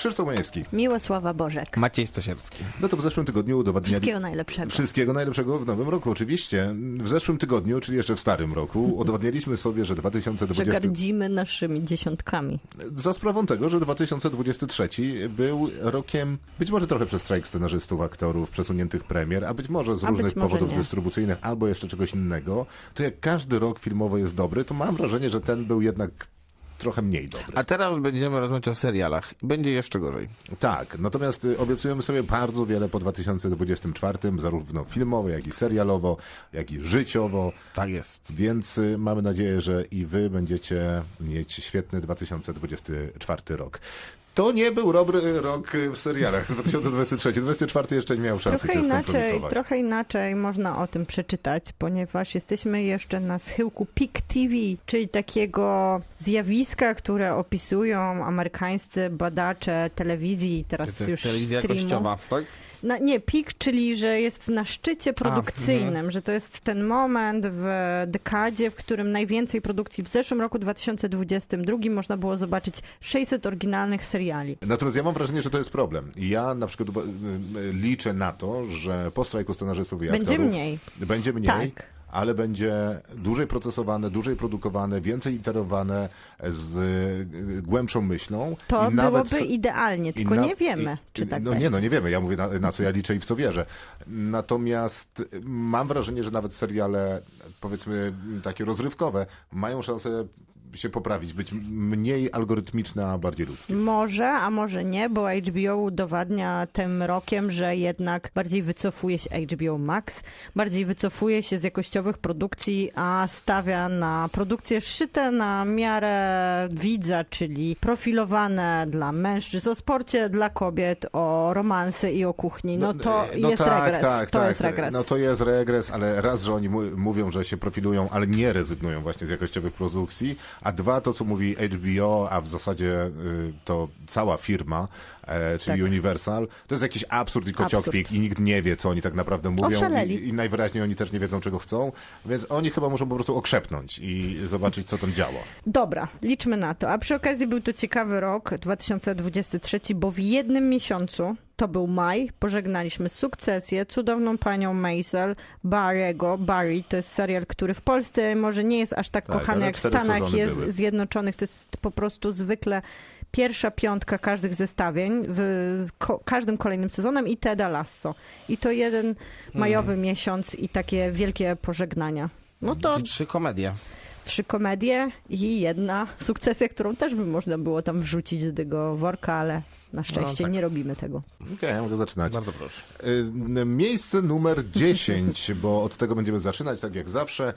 Krzysztof Majewski. Miłosława Bożek. Maciej Stasierski. No to w zeszłym tygodniu udowodnili... Wszystkiego najlepszego. Wszystkiego najlepszego w nowym roku, oczywiście. W zeszłym tygodniu, czyli jeszcze w starym roku, udowodniliśmy sobie, że Że 2020... gardzimy naszymi dziesiątkami. Za sprawą tego, że 2023 był rokiem być może trochę przez strajk scenarzystów, aktorów, przesuniętych premier, a być może z różnych powodów nie. dystrybucyjnych albo jeszcze czegoś innego, to jak każdy rok filmowo jest dobry, to mam wrażenie, że ten był jednak trochę mniej dobry. A teraz będziemy rozmawiać o serialach. Będzie jeszcze gorzej. Tak, natomiast y, obiecujemy sobie bardzo wiele po 2024, zarówno filmowo, jak i serialowo, jak i życiowo, Tak jest. więc y, mamy nadzieję, że i wy będziecie mieć świetny 2024 rok. To nie był dobry rok w serialach 2023. 2024 jeszcze nie miał szansy Trochę się inaczej, trochę inaczej można o tym przeczytać, ponieważ jesteśmy jeszcze na schyłku Peak TV, czyli takiego zjawiska, które opisują amerykańscy badacze telewizji, teraz Te- już Telewizja streamu. jakościowa, tak? Na, nie, pik, czyli że jest na szczycie produkcyjnym, że to jest ten moment w dekadzie, w którym najwięcej produkcji w zeszłym roku 2022 można było zobaczyć 600 oryginalnych seriali. Natomiast ja mam wrażenie, że to jest problem. I Ja na przykład y, y, liczę na to, że po strajku scenarzystów i Będzie aktorów mniej. będzie mniej, Tak. Ale będzie dłużej procesowane, dłużej produkowane, więcej iterowane z y, głębszą myślą. To I nawet byłoby idealnie, tylko na- nie wiemy, i- czy tak No będzie. nie, no nie wiemy. Ja mówię na, na co ja liczę i w co wierzę. Natomiast mam wrażenie, że nawet seriale, powiedzmy takie rozrywkowe, mają szansę się poprawić, być mniej algorytmiczne, a bardziej ludzkie. Może, a może nie, bo HBO udowadnia tym rokiem, że jednak bardziej wycofuje się HBO Max, bardziej wycofuje się z jakościowych produkcji, a stawia na produkcje szyte na miarę widza, czyli profilowane dla mężczyzn, o sporcie dla kobiet, o romanse i o kuchni. No to no jest tak, regres. Tak, to tak, jest regres. No to jest regres, ale raz, że oni mówią, że się profilują, ale nie rezygnują właśnie z jakościowych produkcji, a dwa, to co mówi HBO, a w zasadzie y, to cała firma, e, czyli Tak. Universal, to jest jakiś absurd i kociokwik i nikt nie wie, co oni tak naprawdę mówią i, i najwyraźniej oni też nie wiedzą, czego chcą, więc oni chyba muszą po prostu okrzepnąć i zobaczyć, co tam działa. Dobra, liczmy na to. A przy okazji był to ciekawy rok 2023, bo w jednym miesiącu, to był maj, pożegnaliśmy Sukcesję, Cudowną Panią Maisel, Barry'ego. Barry to jest serial, który w Polsce może nie jest aż tak, Tak, kochany jak w Stanach jest. Zjednoczonych. To jest po prostu zwykle pierwsza piątka każdych zestawień z, z ko- każdym kolejnym sezonem i Teda Lasso. I to jeden majowy miesiąc i takie wielkie pożegnania. No to Trzy komedie. trzy komedie i jedna sukcesja, którą też by można było tam wrzucić do tego worka, ale na szczęście tak. nie robimy tego. Okej, ja mogę zaczynać. Bardzo proszę. Miejsce numer 10, bo od tego będziemy zaczynać, tak jak zawsze,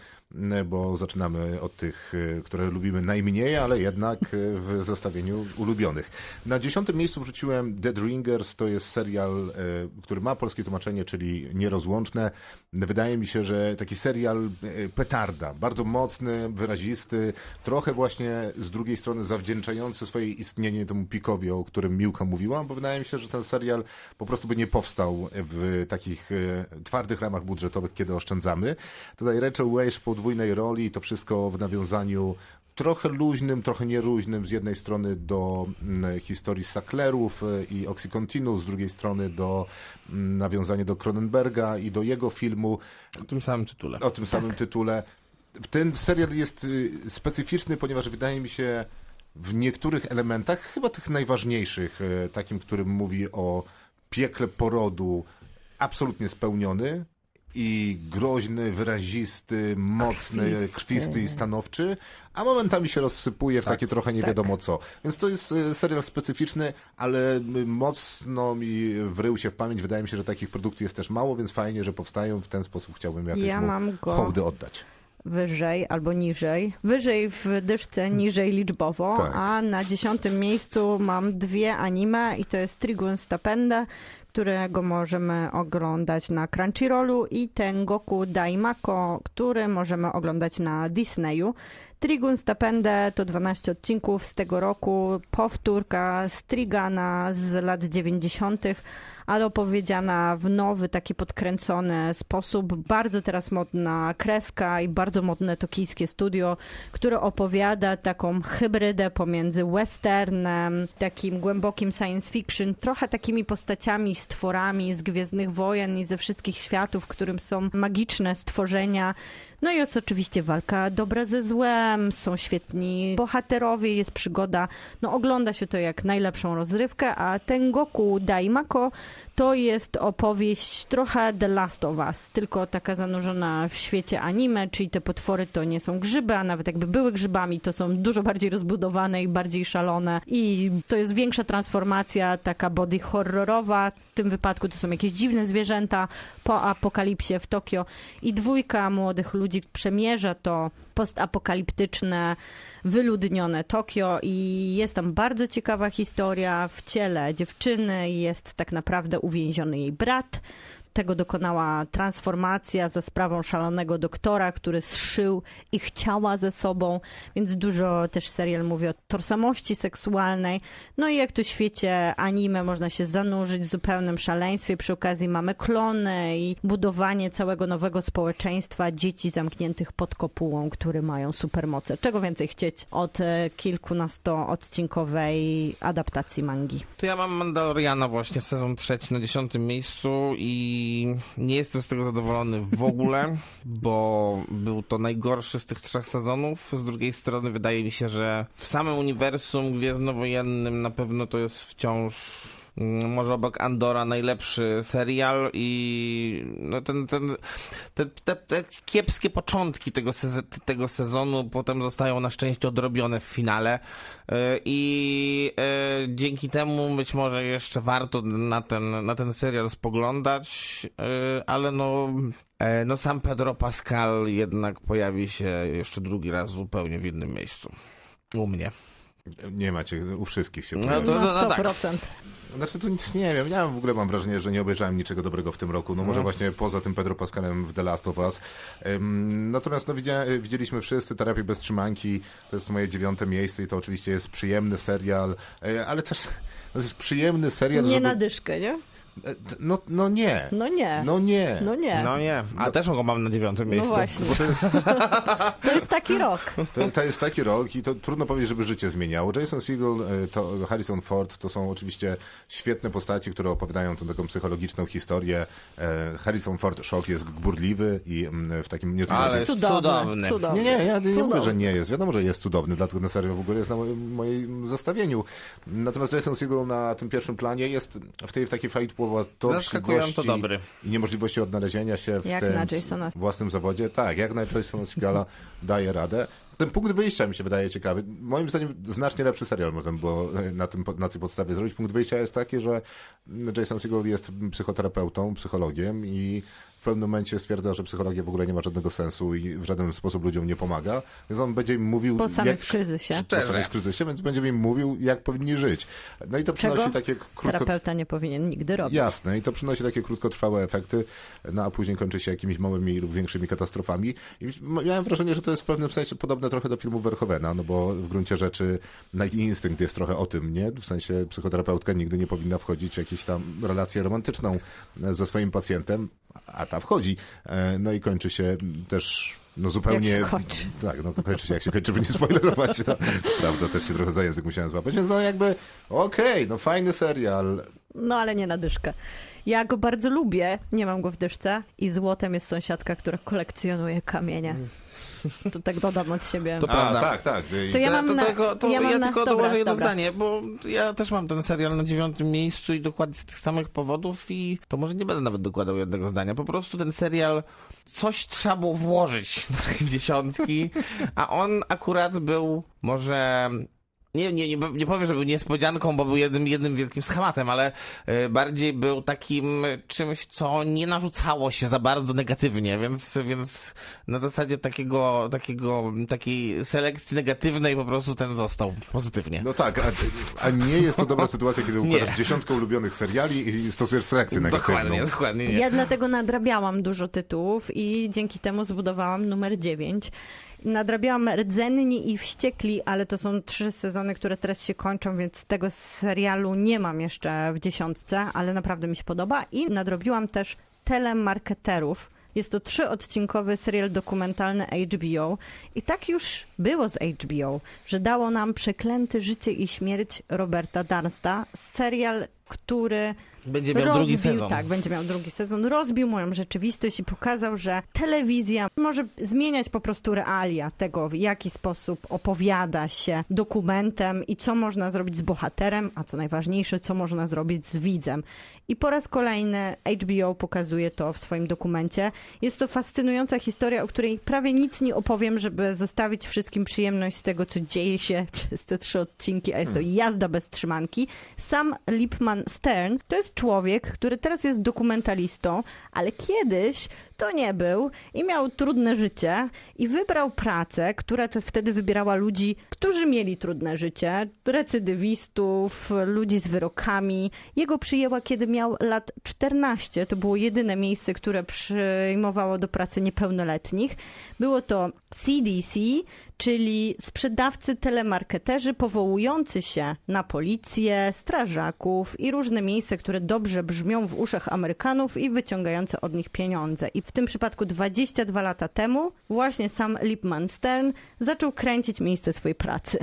bo zaczynamy od tych, y, które lubimy najmniej, ale jednak y, w zestawieniu ulubionych. Na dziesiątym miejscu wrzuciłem Dead Ringers, to jest serial, y, który ma polskie tłumaczenie, czyli Nierozłączne. Wydaje mi się, że taki serial petarda, bardzo mocny, wyrazisty, trochę właśnie z drugiej strony zawdzięczający swoje istnienie temu pikowi, o którym Miłka mówiła, bo wydaje mi się, że ten serial po prostu by nie powstał w takich e, twardych ramach budżetowych, kiedy oszczędzamy. Tutaj Rachel Weisz w podwójnej roli, to wszystko w nawiązaniu trochę luźnym, trochę nieluźnym, z jednej strony do mm, historii Sacklerów e, i Oxycontinu, z drugiej strony do mm, nawiązania do Cronenberga i do jego filmu O tym samym tytule. o tym samym tytule. Ten serial jest y, specyficzny, ponieważ wydaje mi się w niektórych elementach, chyba tych najważniejszych, y, takim, którym mówi o piekle porodu, absolutnie spełniony i groźny, wyrazisty, mocny, Krwisty. krwisty i stanowczy, a momentami się rozsypuje w takie trochę nie tak. wiadomo co. Więc to jest y, serial specyficzny, ale mocno mi wrył się w pamięć. Wydaje mi się, że takich produkcji jest też mało, więc fajnie, że powstają. W ten sposób chciałbym jakoś Ja mu mam go- hołdy oddać. Wyżej albo niżej. Wyżej w dyszce, niżej liczbowo, Tak. a na dziesiątym miejscu mam dwie anime i to jest Trigun Stapenda, którego możemy oglądać na Crunchyrollu i Tengoku Daimako, który możemy oglądać na Disneyu. Trigun Stapende to 12 odcinków z tego roku, powtórka Strigana z lat 90., ale opowiedziana w nowy, taki podkręcony sposób. Bardzo teraz modna kreska i bardzo modne tokijskie studio, które opowiada taką hybrydę pomiędzy westernem, takim głębokim science fiction, trochę takimi postaciami, stworami z Gwiezdnych Wojen i ze wszystkich światów, w którym są magiczne stworzenia. No i jest oczywiście walka dobra ze złem, są świetni bohaterowie, jest przygoda. No ogląda się to jak najlepszą rozrywkę, a Tengoku Daimako to jest opowieść trochę The Last of Us, tylko taka zanurzona w świecie anime, czyli te potwory to nie są grzyby, a nawet jakby były grzybami, to są dużo bardziej rozbudowane i bardziej szalone i to jest większa transformacja, taka body horrorowa. W tym wypadku to są jakieś dziwne zwierzęta po apokalipsie w Tokio i dwójka młodych ludzi przemierza to postapokaliptyczne, wyludnione Tokio i jest tam bardzo ciekawa historia. W ciele dziewczyny jest tak naprawdę uwięziony jej brat. Tego dokonała transformacja za sprawą szalonego doktora, który zszył ich ciała ze sobą, więc dużo też serial mówi o tożsamości seksualnej. No i jak to w świecie anime można się zanurzyć w zupełnym szaleństwie. Przy okazji mamy klony i budowanie całego nowego społeczeństwa dzieci zamkniętych pod kopułą, które mają supermoce. Czego więcej chcieć od e, kilkunastoodcinkowej adaptacji mangi? To ja mam Mandaloriana właśnie, sezon trzeci na dziesiątym miejscu i nie jestem z tego zadowolony w ogóle, bo był to najgorszy z tych trzech sezonów. Z drugiej strony wydaje mi się, że w samym uniwersum gwiezdnowojennym na pewno to jest wciąż może obok Andora najlepszy serial i no ten, ten, te, te, te kiepskie początki tego, sez- tego sezonu potem zostają na szczęście odrobione w finale Yy, i yy, dzięki temu być może jeszcze warto na ten, na ten serial spoglądać, yy, ale no, e, no sam Pedro Pascal jednak pojawi się jeszcze drugi raz zupełnie w innym miejscu. U mnie. Nie macie, u wszystkich się No pojawi. to- Na no tak. 100%. Znaczy tu nic nie wiem, ja w ogóle mam wrażenie, że nie obejrzałem niczego dobrego w tym roku, no może właśnie poza tym Pedro Pascalem w The Last of Us. Ym, natomiast no, widzia, widzieliśmy wszyscy Terapię bez trzymanki, to jest moje dziewiąte miejsce i to oczywiście jest przyjemny serial, e, ale też to jest przyjemny serial, Nie żeby... na dyszkę, nie? E, No, no nie. No nie. No nie. No nie. No nie, a też go mam na dziewiątym No miejscu. właśnie. Bo to jest, To jest taki rok. to, to jest taki rok i to trudno powiedzieć, żeby życie zmieniało. Jason Segel, e, to Harrison Ford to są oczywiście świetne postaci, które opowiadają tę taką psychologiczną historię. E, Harrison Ford szok jest gburliwy i mm, w takim nieco Ale jest cudowny. Nie, cudowny. nie, ja nie mówię, Cudowny. że nie jest. Wiadomo, że jest cudowny, dlatego ten serial w ogóle jest na moim, moim zestawieniu. Natomiast Jason Segel na tym pierwszym planie jest w tej w takiej Zaskakująco fajtpłowatości dobry. i niemożliwości odnalezienia się w Jak tym własnym zawodzie. Tak, jak na Jasona Segala daje radę. Ten punkt wyjścia mi się wydaje ciekawy. Moim zdaniem znacznie lepszy serial można by było e, na, tym, na tej podstawie zrobić. Punkt wyjścia jest taki, że Jason Segel jest psychoterapeutą, psychologiem i w pewnym momencie stwierdza, że psychologia w ogóle nie ma żadnego sensu i w żaden sposób ludziom nie pomaga. Więc on będzie im mówił... Po samym jak, kryzysie. po Szczerze. samym kryzysie, więc będzie im mówił, jak powinni żyć. No i to Czego przynosi takie krótko... terapeuta nie powinien nigdy robić. Jasne, i to przynosi takie krótkotrwałe efekty, no a później kończy się jakimiś małymi lub większymi katastrofami. I miałem wrażenie, że to jest w pewnym sensie podobne trochę do filmu Verhovena, no bo w gruncie rzeczy no, instynkt jest trochę o tym, nie? W sensie psychoterapeutka nigdy nie powinna wchodzić w jakąś tam relację romantyczną ze swoim pacjentem, a ta wchodzi. E, No i kończy się też no zupełnie... Jak się kończy. Tak, no kończy się jak się kończy, by nie spoilerować. No, prawda, też się trochę za język musiałem złapać, więc no jakby okej, no fajny serial, No ale nie na dyszkę. Ja go bardzo lubię, nie mam go w dyszce i złotem jest sąsiadka, która kolekcjonuje kamienie. To tak dodam od siebie. To A, prawda. tak, tak. To ja To- mam to, na- tylko, to ja ja, na- tylko dobra, dołożę jedno dobra. zdanie, bo ja też mam ten serial na dziewiątym miejscu i dokładnie z tych samych powodów i to może nie będę nawet dokładał jednego zdania. Po prostu ten serial coś trzeba było włożyć tej dziesiątki, a on akurat był może Nie, nie, nie, nie powiem, że był niespodzianką, bo był jednym, jednym wielkim schematem, ale y, bardziej był takim czymś, co nie narzucało się za bardzo negatywnie, więc, więc na zasadzie takiego, takiego, takiej selekcji negatywnej po prostu ten został pozytywnie. No tak, a, a nie jest to dobra sytuacja, kiedy układasz dziesiątkę ulubionych seriali i stosujesz selekcję negatywną. dokładnie, dokładnie nie. Ja dlatego nadrabiałam dużo tytułów i dzięki temu zbudowałam numer 9. Nadrabiałam Rdzenni i Wściekli, ale to są trzy sezony, które teraz się kończą, więc tego serialu nie mam jeszcze w dziesiątce, ale naprawdę mi się podoba. I nadrobiłam też Telemarketerów. Jest to trzyodcinkowy serial dokumentalny HBO. I tak już było z HBO, że dało nam Przeklęty życie i śmierć Roberta Darsta. Serial, który Będzie miał rozbił, drugi sezon. Tak, będzie miał drugi sezon. Rozbił moją rzeczywistość i pokazał, że telewizja może zmieniać po prostu realia tego, w jaki sposób opowiada się dokumentem i co można zrobić z bohaterem, a co najważniejsze, co można zrobić z widzem. I po raz kolejny HBO pokazuje to w swoim dokumencie. Jest to fascynująca historia, o której prawie nic nie opowiem, żeby zostawić wszystkim przyjemność z tego, co dzieje się przez te trzy odcinki, a jest to jazda bez trzymanki. Sam Lipman Stern to jest człowiek, który teraz jest dokumentalistą, ale kiedyś to nie był i miał trudne życie i wybrał pracę, która te, wtedy wybierała ludzi, którzy mieli trudne życie, recydywistów, ludzi z wyrokami. Jego przyjęła, kiedy miał lat 14. To było jedyne miejsce, które przyjmowało do pracy niepełnoletnich. Było to CDC, czyli sprzedawcy telemarketerzy powołujący się na policję, strażaków i różne miejsca, które dobrze brzmią w uszach Amerykanów i wyciągające od nich pieniądze. I w tym przypadku 22 lata temu właśnie sam Lipman Stern zaczął kręcić miejsce swojej pracy.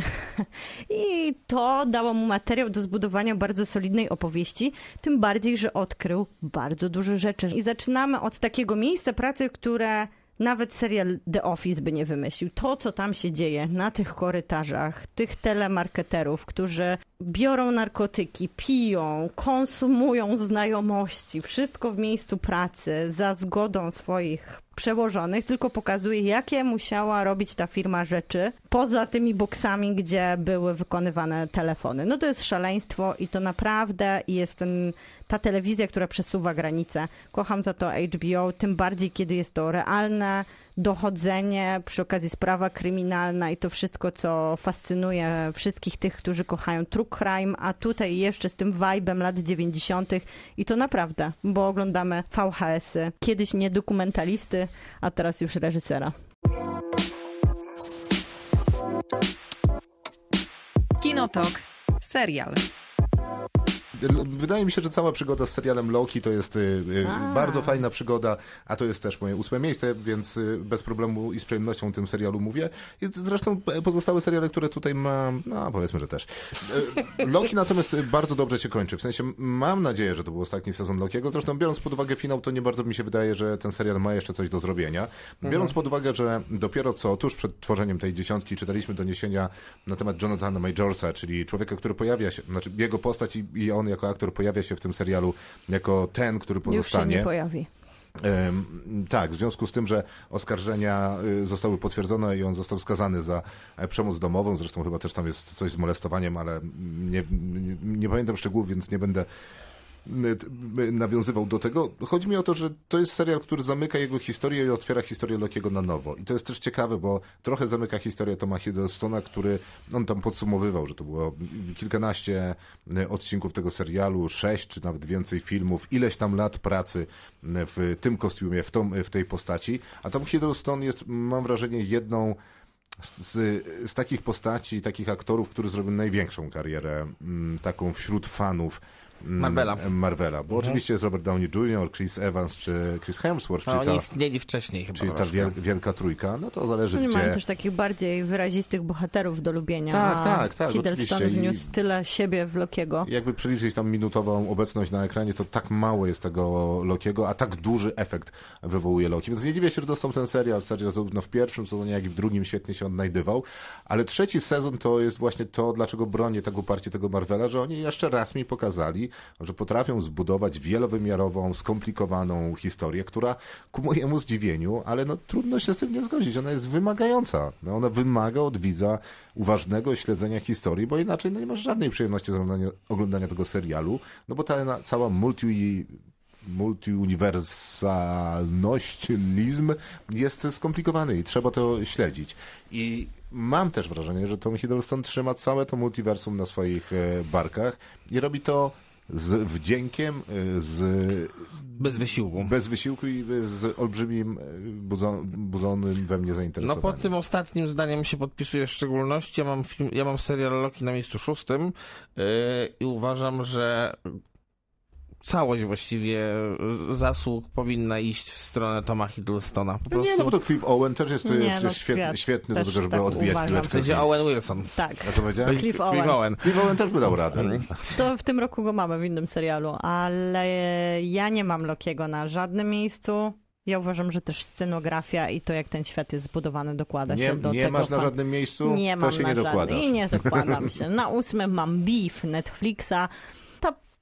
I to dało mu materiał do zbudowania bardzo solidnej opowieści, tym bardziej, że odkrył bardzo dużo rzeczy. I zaczynamy od takiego miejsca pracy, które nawet serial The Office by nie wymyślił. To, co tam się dzieje na tych korytarzach, tych telemarketerów, którzy biorą narkotyki, piją, konsumują znajomości, wszystko w miejscu pracy za zgodą swoich przełożonych, tylko pokazuje, jakie musiała robić ta firma rzeczy poza tymi boksami, gdzie były wykonywane telefony. No to jest szaleństwo i to naprawdę jest ten, ta telewizja, która przesuwa granice. Kocham za to HBO, tym bardziej, kiedy jest to realne dochodzenie, przy okazji sprawa kryminalna i to wszystko, co fascynuje wszystkich tych, którzy kochają true crime, a tutaj jeszcze z tym vibe'em lat 90. i to naprawdę, bo oglądamy VHS-y. Kiedyś nie dokumentalisty, a teraz już reżysera. Kinotok. Serial. L- Wydaje mi się, że cała przygoda z serialem Loki to jest y, y, A. bardzo fajna przygoda, a to jest też moje ósme miejsce, więc y, bez problemu i z przyjemnością o tym serialu mówię. I zresztą e, pozostałe seriale, które tutaj mam, no powiedzmy, że też. Y, Loki natomiast bardzo dobrze się kończy, w sensie mam nadzieję, że to był ostatni sezon Lokiego, zresztą biorąc pod uwagę finał, to nie bardzo mi się wydaje, że ten serial ma jeszcze coś do zrobienia. Biorąc pod uwagę, że dopiero co tuż przed tworzeniem tej dziesiątki czytaliśmy doniesienia na temat Jonathana Majorsa, czyli człowieka, który pojawia się, znaczy jego postać i, i on jako aktor pojawia się w tym serialu jako ten, który Już się nie pozostanie. pojawi. Tak, w związku z tym, że oskarżenia y, zostały potwierdzone i on został skazany za e, przemoc domową, zresztą chyba też tam jest coś z molestowaniem, ale nie, nie, nie pamiętam szczegółów, więc nie będę nawiązywał do tego. Chodzi mi o to, że to jest serial, który zamyka jego historię i otwiera historię Lokiego na nowo. I to jest też ciekawe, bo trochę zamyka historię Toma Hiddlestona, który on tam podsumowywał, że to było kilkanaście odcinków tego serialu, sześć czy nawet więcej filmów, ileś tam lat pracy w tym kostiumie, w, tą, w tej postaci. A Tom Hiddleston jest, mam wrażenie, jedną z, z takich postaci, takich aktorów, który zrobił największą karierę taką wśród fanów Marvela. Marvela. Bo oczywiście jest Robert Downey Jr., Chris Evans czy Chris Hemsworth, czyli oni ta, istnieli wcześniej chyba czyli ta troszkę. wielka trójka. No to zależy Oni gdzie. mają też takich bardziej wyrazistych bohaterów do lubienia. Tak, a tak, tak, Hiddleston wniósł tyle siebie w Lokiego. Jakby przeliczyć tam minutową obecność na ekranie, to tak mało jest tego Lokiego, a tak duży efekt wywołuje Loki. Więc nie dziwię się, że dostał ten serial. Serial zarówno w pierwszym sezonie, jak i w drugim świetnie się odnajdywał. Ale trzeci sezon to jest właśnie to, dlaczego bronię tego partii tego Marvela, że oni jeszcze raz mi pokazali, że potrafią zbudować wielowymiarową, skomplikowaną historię, która ku mojemu zdziwieniu, ale no trudno się z tym nie zgodzić, ona jest wymagająca. No, ona wymaga od widza uważnego śledzenia historii, bo inaczej no, nie masz żadnej przyjemności z oglądania, oglądania tego serialu, no bo ta cała multi multiuniwersalnościlizm jest skomplikowany i trzeba to śledzić. I mam też wrażenie, że Tom Hiddleston trzyma całe to multiversum na swoich e, barkach i robi to z wdziękiem, e, z, Bez wysiłku. bez wysiłku i z olbrzymim budzo, budzonym we mnie No zainteresowaniem. pod tym ostatnim zdaniem się podpisuję w szczególności. Ja mam, film, ja mam serial Loki na miejscu szóstym yy, i uważam, że całość właściwie zasług powinna iść w stronę Toma Hiddlestona. Po No prostu nie, no bo to Cliff Owen też jest e, Nie, no, świetny, świat- świetny do tego, żeby tak odbijać piłeczkę. będzie nim. Owen Wilson. Tak. A co powiedziałem? Cliff Cliff Owen. Owen. Cliff Owen też by dał radę. To w tym roku go mamy w innym serialu, ale ja nie mam Lokiego na żadnym miejscu. Ja uważam, że też scenografia i to, jak ten świat jest zbudowany, dokłada Nie, się do nie tego. masz na fan- żadnym miejscu, Nie to mam się na nie żadnym. dokładasz. I nie dokładam się. Na ósmym mam Beef Netflixa.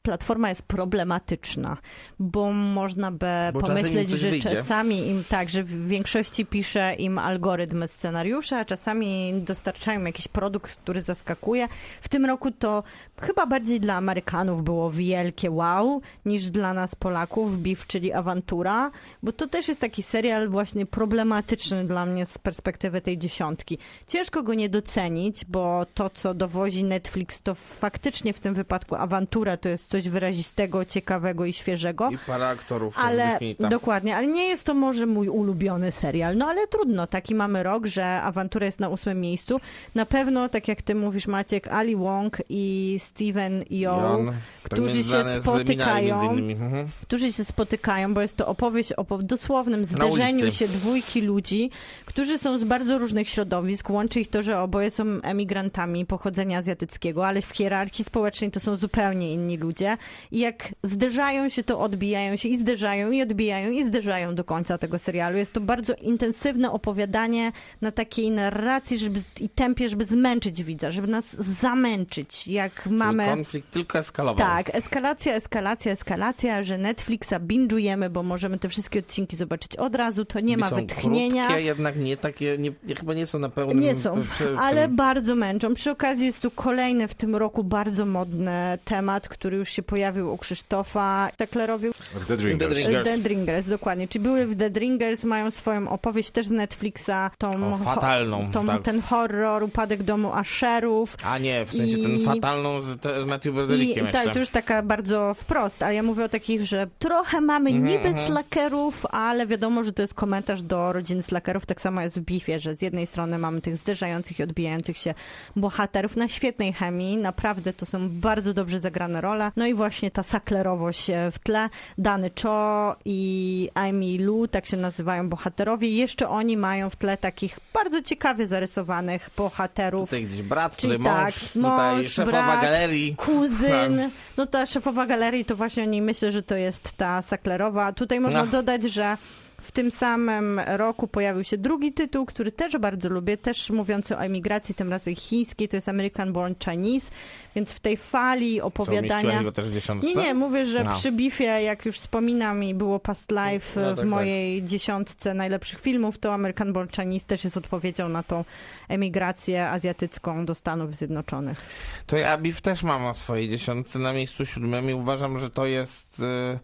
Platforma jest problematyczna, bo można by Bo pomyśleć, że wyjdzie. czasami im tak, że w większości pisze im algorytm scenariusza, a czasami dostarczają jakiś produkt, który zaskakuje. W tym roku to chyba bardziej dla Amerykanów było wielkie wow, niż dla nas Polaków, Beef, czyli awantura, bo to też jest taki serial właśnie problematyczny dla mnie z perspektywy tej dziesiątki. Ciężko go nie docenić, bo to, co dowozi Netflix, to faktycznie w tym wypadku awantura to jest coś wyrazistego, ciekawego i świeżego. I para aktorów Ale dokładnie, ale nie jest to może mój ulubiony serial. No ale trudno, taki mamy rok, że awantura jest na ósmym miejscu. Na pewno, tak jak ty mówisz, Maciek, Ali Wong i Steven Yeun, którzy się spotykają. Mhm. którzy się spotykają, bo jest to opowieść o dosłownym zderzeniu się dwójki ludzi, którzy są z bardzo różnych środowisk. Łączy ich to, że oboje są emigrantami pochodzenia azjatyckiego, ale w hierarchii społecznej to są zupełnie inni ludzie. I jak zderzają się, to odbijają się i zderzają, i odbijają, i zderzają do końca tego serialu. Jest to bardzo intensywne opowiadanie na takiej narracji żeby, i tempie, żeby zmęczyć widza, żeby nas zamęczyć. Jak mamy... Czyli konflikt tylko eskalował. Tak, eskalacja, eskalacja, eskalacja, że Netflixa binge'ujemy, bo możemy te wszystkie odcinki zobaczyć od razu, to nie ma są wytchnienia. Krótkie, jednak nie takie, nie, chyba nie są na pełnym... Nie są, ale bardzo męczą. Przy okazji jest tu kolejny w tym roku bardzo modny temat, który już się pojawił u Krzysztofa Teklerowi. The Drinkers. The Drinkers. Dead Ringers, dokładnie. Czy były w Dead Ringers, mają swoją opowieść też z Netflixa, tą, O, fatalną, tą tak. ten horror, upadek domu Asherów. A nie, w sensie I- ten fatalną z, te, Matthew I Broderickiem tak, to już taka bardzo wprost, ale ja mówię o takich, że trochę mamy Mhm, niby slackerów, ale wiadomo, że to jest komentarz do rodziny slackerów. Tak samo jest w Bifie, że z jednej strony mamy tych zderzających i odbijających się bohaterów na świetnej chemii. Naprawdę to są bardzo dobrze zagrane role. No i właśnie ta saklerowość e, w tle. Dany Cho i Amy Lu, tak się nazywają bohaterowie. Jeszcze oni mają w tle takich bardzo ciekawie zarysowanych bohaterów. Tutaj gdzieś brat, Czyli tutaj mąż, tak, tutaj mąż, szefowa brat, galerii. kuzyn. No ta szefowa galerii to właśnie o niej myślę, że to jest ta Saklerowa. Tutaj można No. dodać, że w tym samym roku pojawił się drugi tytuł, który też bardzo lubię, też mówiący o emigracji, tym razem chińskiej, to jest American Born Chinese, więc w tej fali opowiadania... też w dziesiątce? Nie, nie, mówię, że No. przy Bifie, jak już wspominam i było Past Life No w tak, mojej dziesiątce najlepszych filmów, to American Born Chinese też jest odpowiedzią na tą emigrację azjatycką do Stanów Zjednoczonych. To ja Beef też mam na swojej dziesiątce na miejscu siódmym i uważam, że to jest y,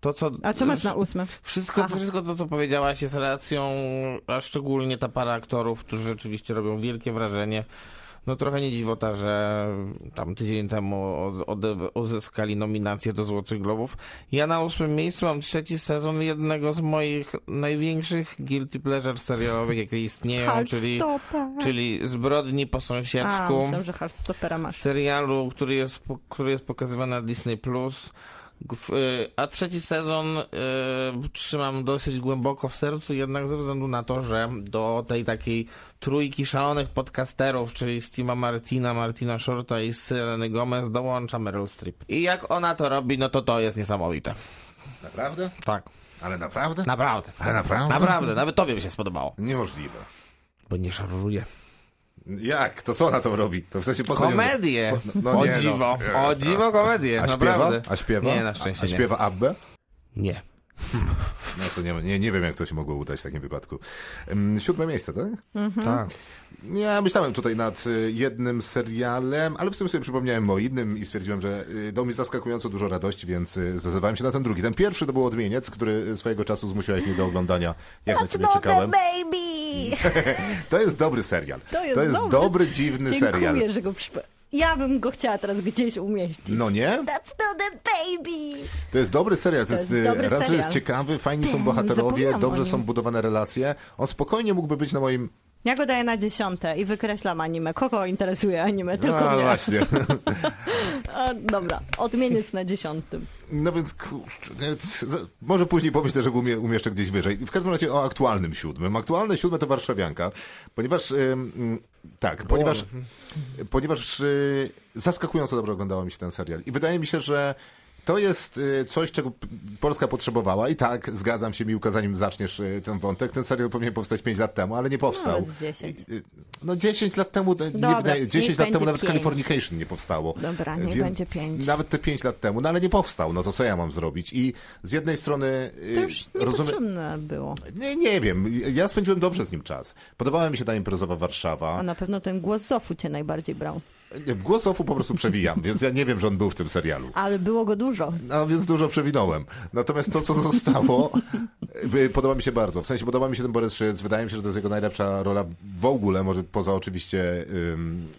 to, co... A co masz na ósmym? Wszystko, Aha. wszystko to, co powiedziałaś jest racją, a szczególnie ta para aktorów, którzy rzeczywiście robią wielkie wrażenie. No trochę nie dziwota, że tam tydzień temu uzyskali nominację do Złotych Globów. Ja na ósmym miejscu mam trzeci sezon jednego z moich największych guilty pleasure serialowych, jakie istnieją, czyli, czyli Zbrodni po A, sąsiedzku myślałam, że Heartstoppera masz. serialu, który jest, który jest pokazywany na Disney+. Plus. Y, A trzeci sezon y, trzymam dosyć głęboko w sercu, jednak ze względu na to, że do tej takiej trójki szalonych podcasterów, czyli Steve'a Martina, Martina Shorta i Seleny Gomez dołącza Meryl Streep. I jak ona to robi, no to to jest niesamowite. Naprawdę? Tak, Ale naprawdę? naprawdę. Ale naprawdę? Naprawdę, nawet tobie by się spodobało. Niemożliwe. Bo nie szarżuje. Jak? To co ona to robi? To w sensie po co nią- Komedię! Po- no o nie, no. dziwo, E, o dziwo komedię, A śpiewa? naprawdę. A śpiewa? Nie, na szczęście A nie. śpiewa Abbę? Nie. No to nie, nie, nie wiem, jak to się mogło udać w takim wypadku. Siódme miejsce, tak? Tak. Ja myślałem tutaj nad y, jednym serialem, ale w sumie sobie przypomniałem o innym i stwierdziłem, że y, dał mi zaskakująco dużo radości, więc y, zdecydowałem się na ten drugi. Ten pierwszy to był Odmieniec, który swojego czasu zmusiłeś mnie do oglądania, jak na ciebie czekałem. baby! To jest dobry serial. To jest dobry dobry, dziwny Dziękuję, serial. że go przypo... Ja bym go chciała teraz gdzieś umieścić. No nie? That's not a baby! To jest dobry serial. To, To jest, jest dobry raz, że jest serial. ciekawy, fajni są bohaterowie, dobrze są budowane relacje. On spokojnie mógłby być na moim... Ja go daję na dziesiąte i wykreślam anime. Kogo interesuje anime? Tylko A, mnie. właśnie. A, dobra, odmieniec na dziesiątym. No więc kurczę, może później pomyślę, że go umie, umieszczę gdzieś wyżej. W każdym razie o aktualnym siódmym. Aktualne siódme to Warszawianka, ponieważ ym, tak, ponieważ, ponieważ y, zaskakująco dobrze oglądało mi się ten serial. I wydaje mi się, że to jest y, coś, czego Polska potrzebowała i tak, zgadzam się, Miłka, zanim zaczniesz y, ten wątek, ten serial powinien powstać 5 lat temu, ale nie powstał. Nawet 10. I, y, No 10 lat temu, nie Dobra, wydaje, 10 niech lat temu nawet. Californication nie powstało. Dobra, niech Więc będzie pięć. Nawet te 5 lat temu, no ale nie powstał, no to co ja mam zrobić? I z jednej strony To już niepotrzebne było. Nie, nie wiem, ja spędziłem dobrze z nim czas. Podobała mi się ta imprezowa Warszawa. A na pewno ten głos Zofu cię najbardziej brał. Głos Ofu po prostu przewijam, więc ja nie wiem, że on był w tym serialu. Ale było go dużo. No więc dużo przewinąłem. Natomiast to, co zostało, y, podoba mi się bardzo. W sensie podoba mi się ten Borys Szyc. Wydaje mi się, że to jest jego najlepsza rola w ogóle, może poza oczywiście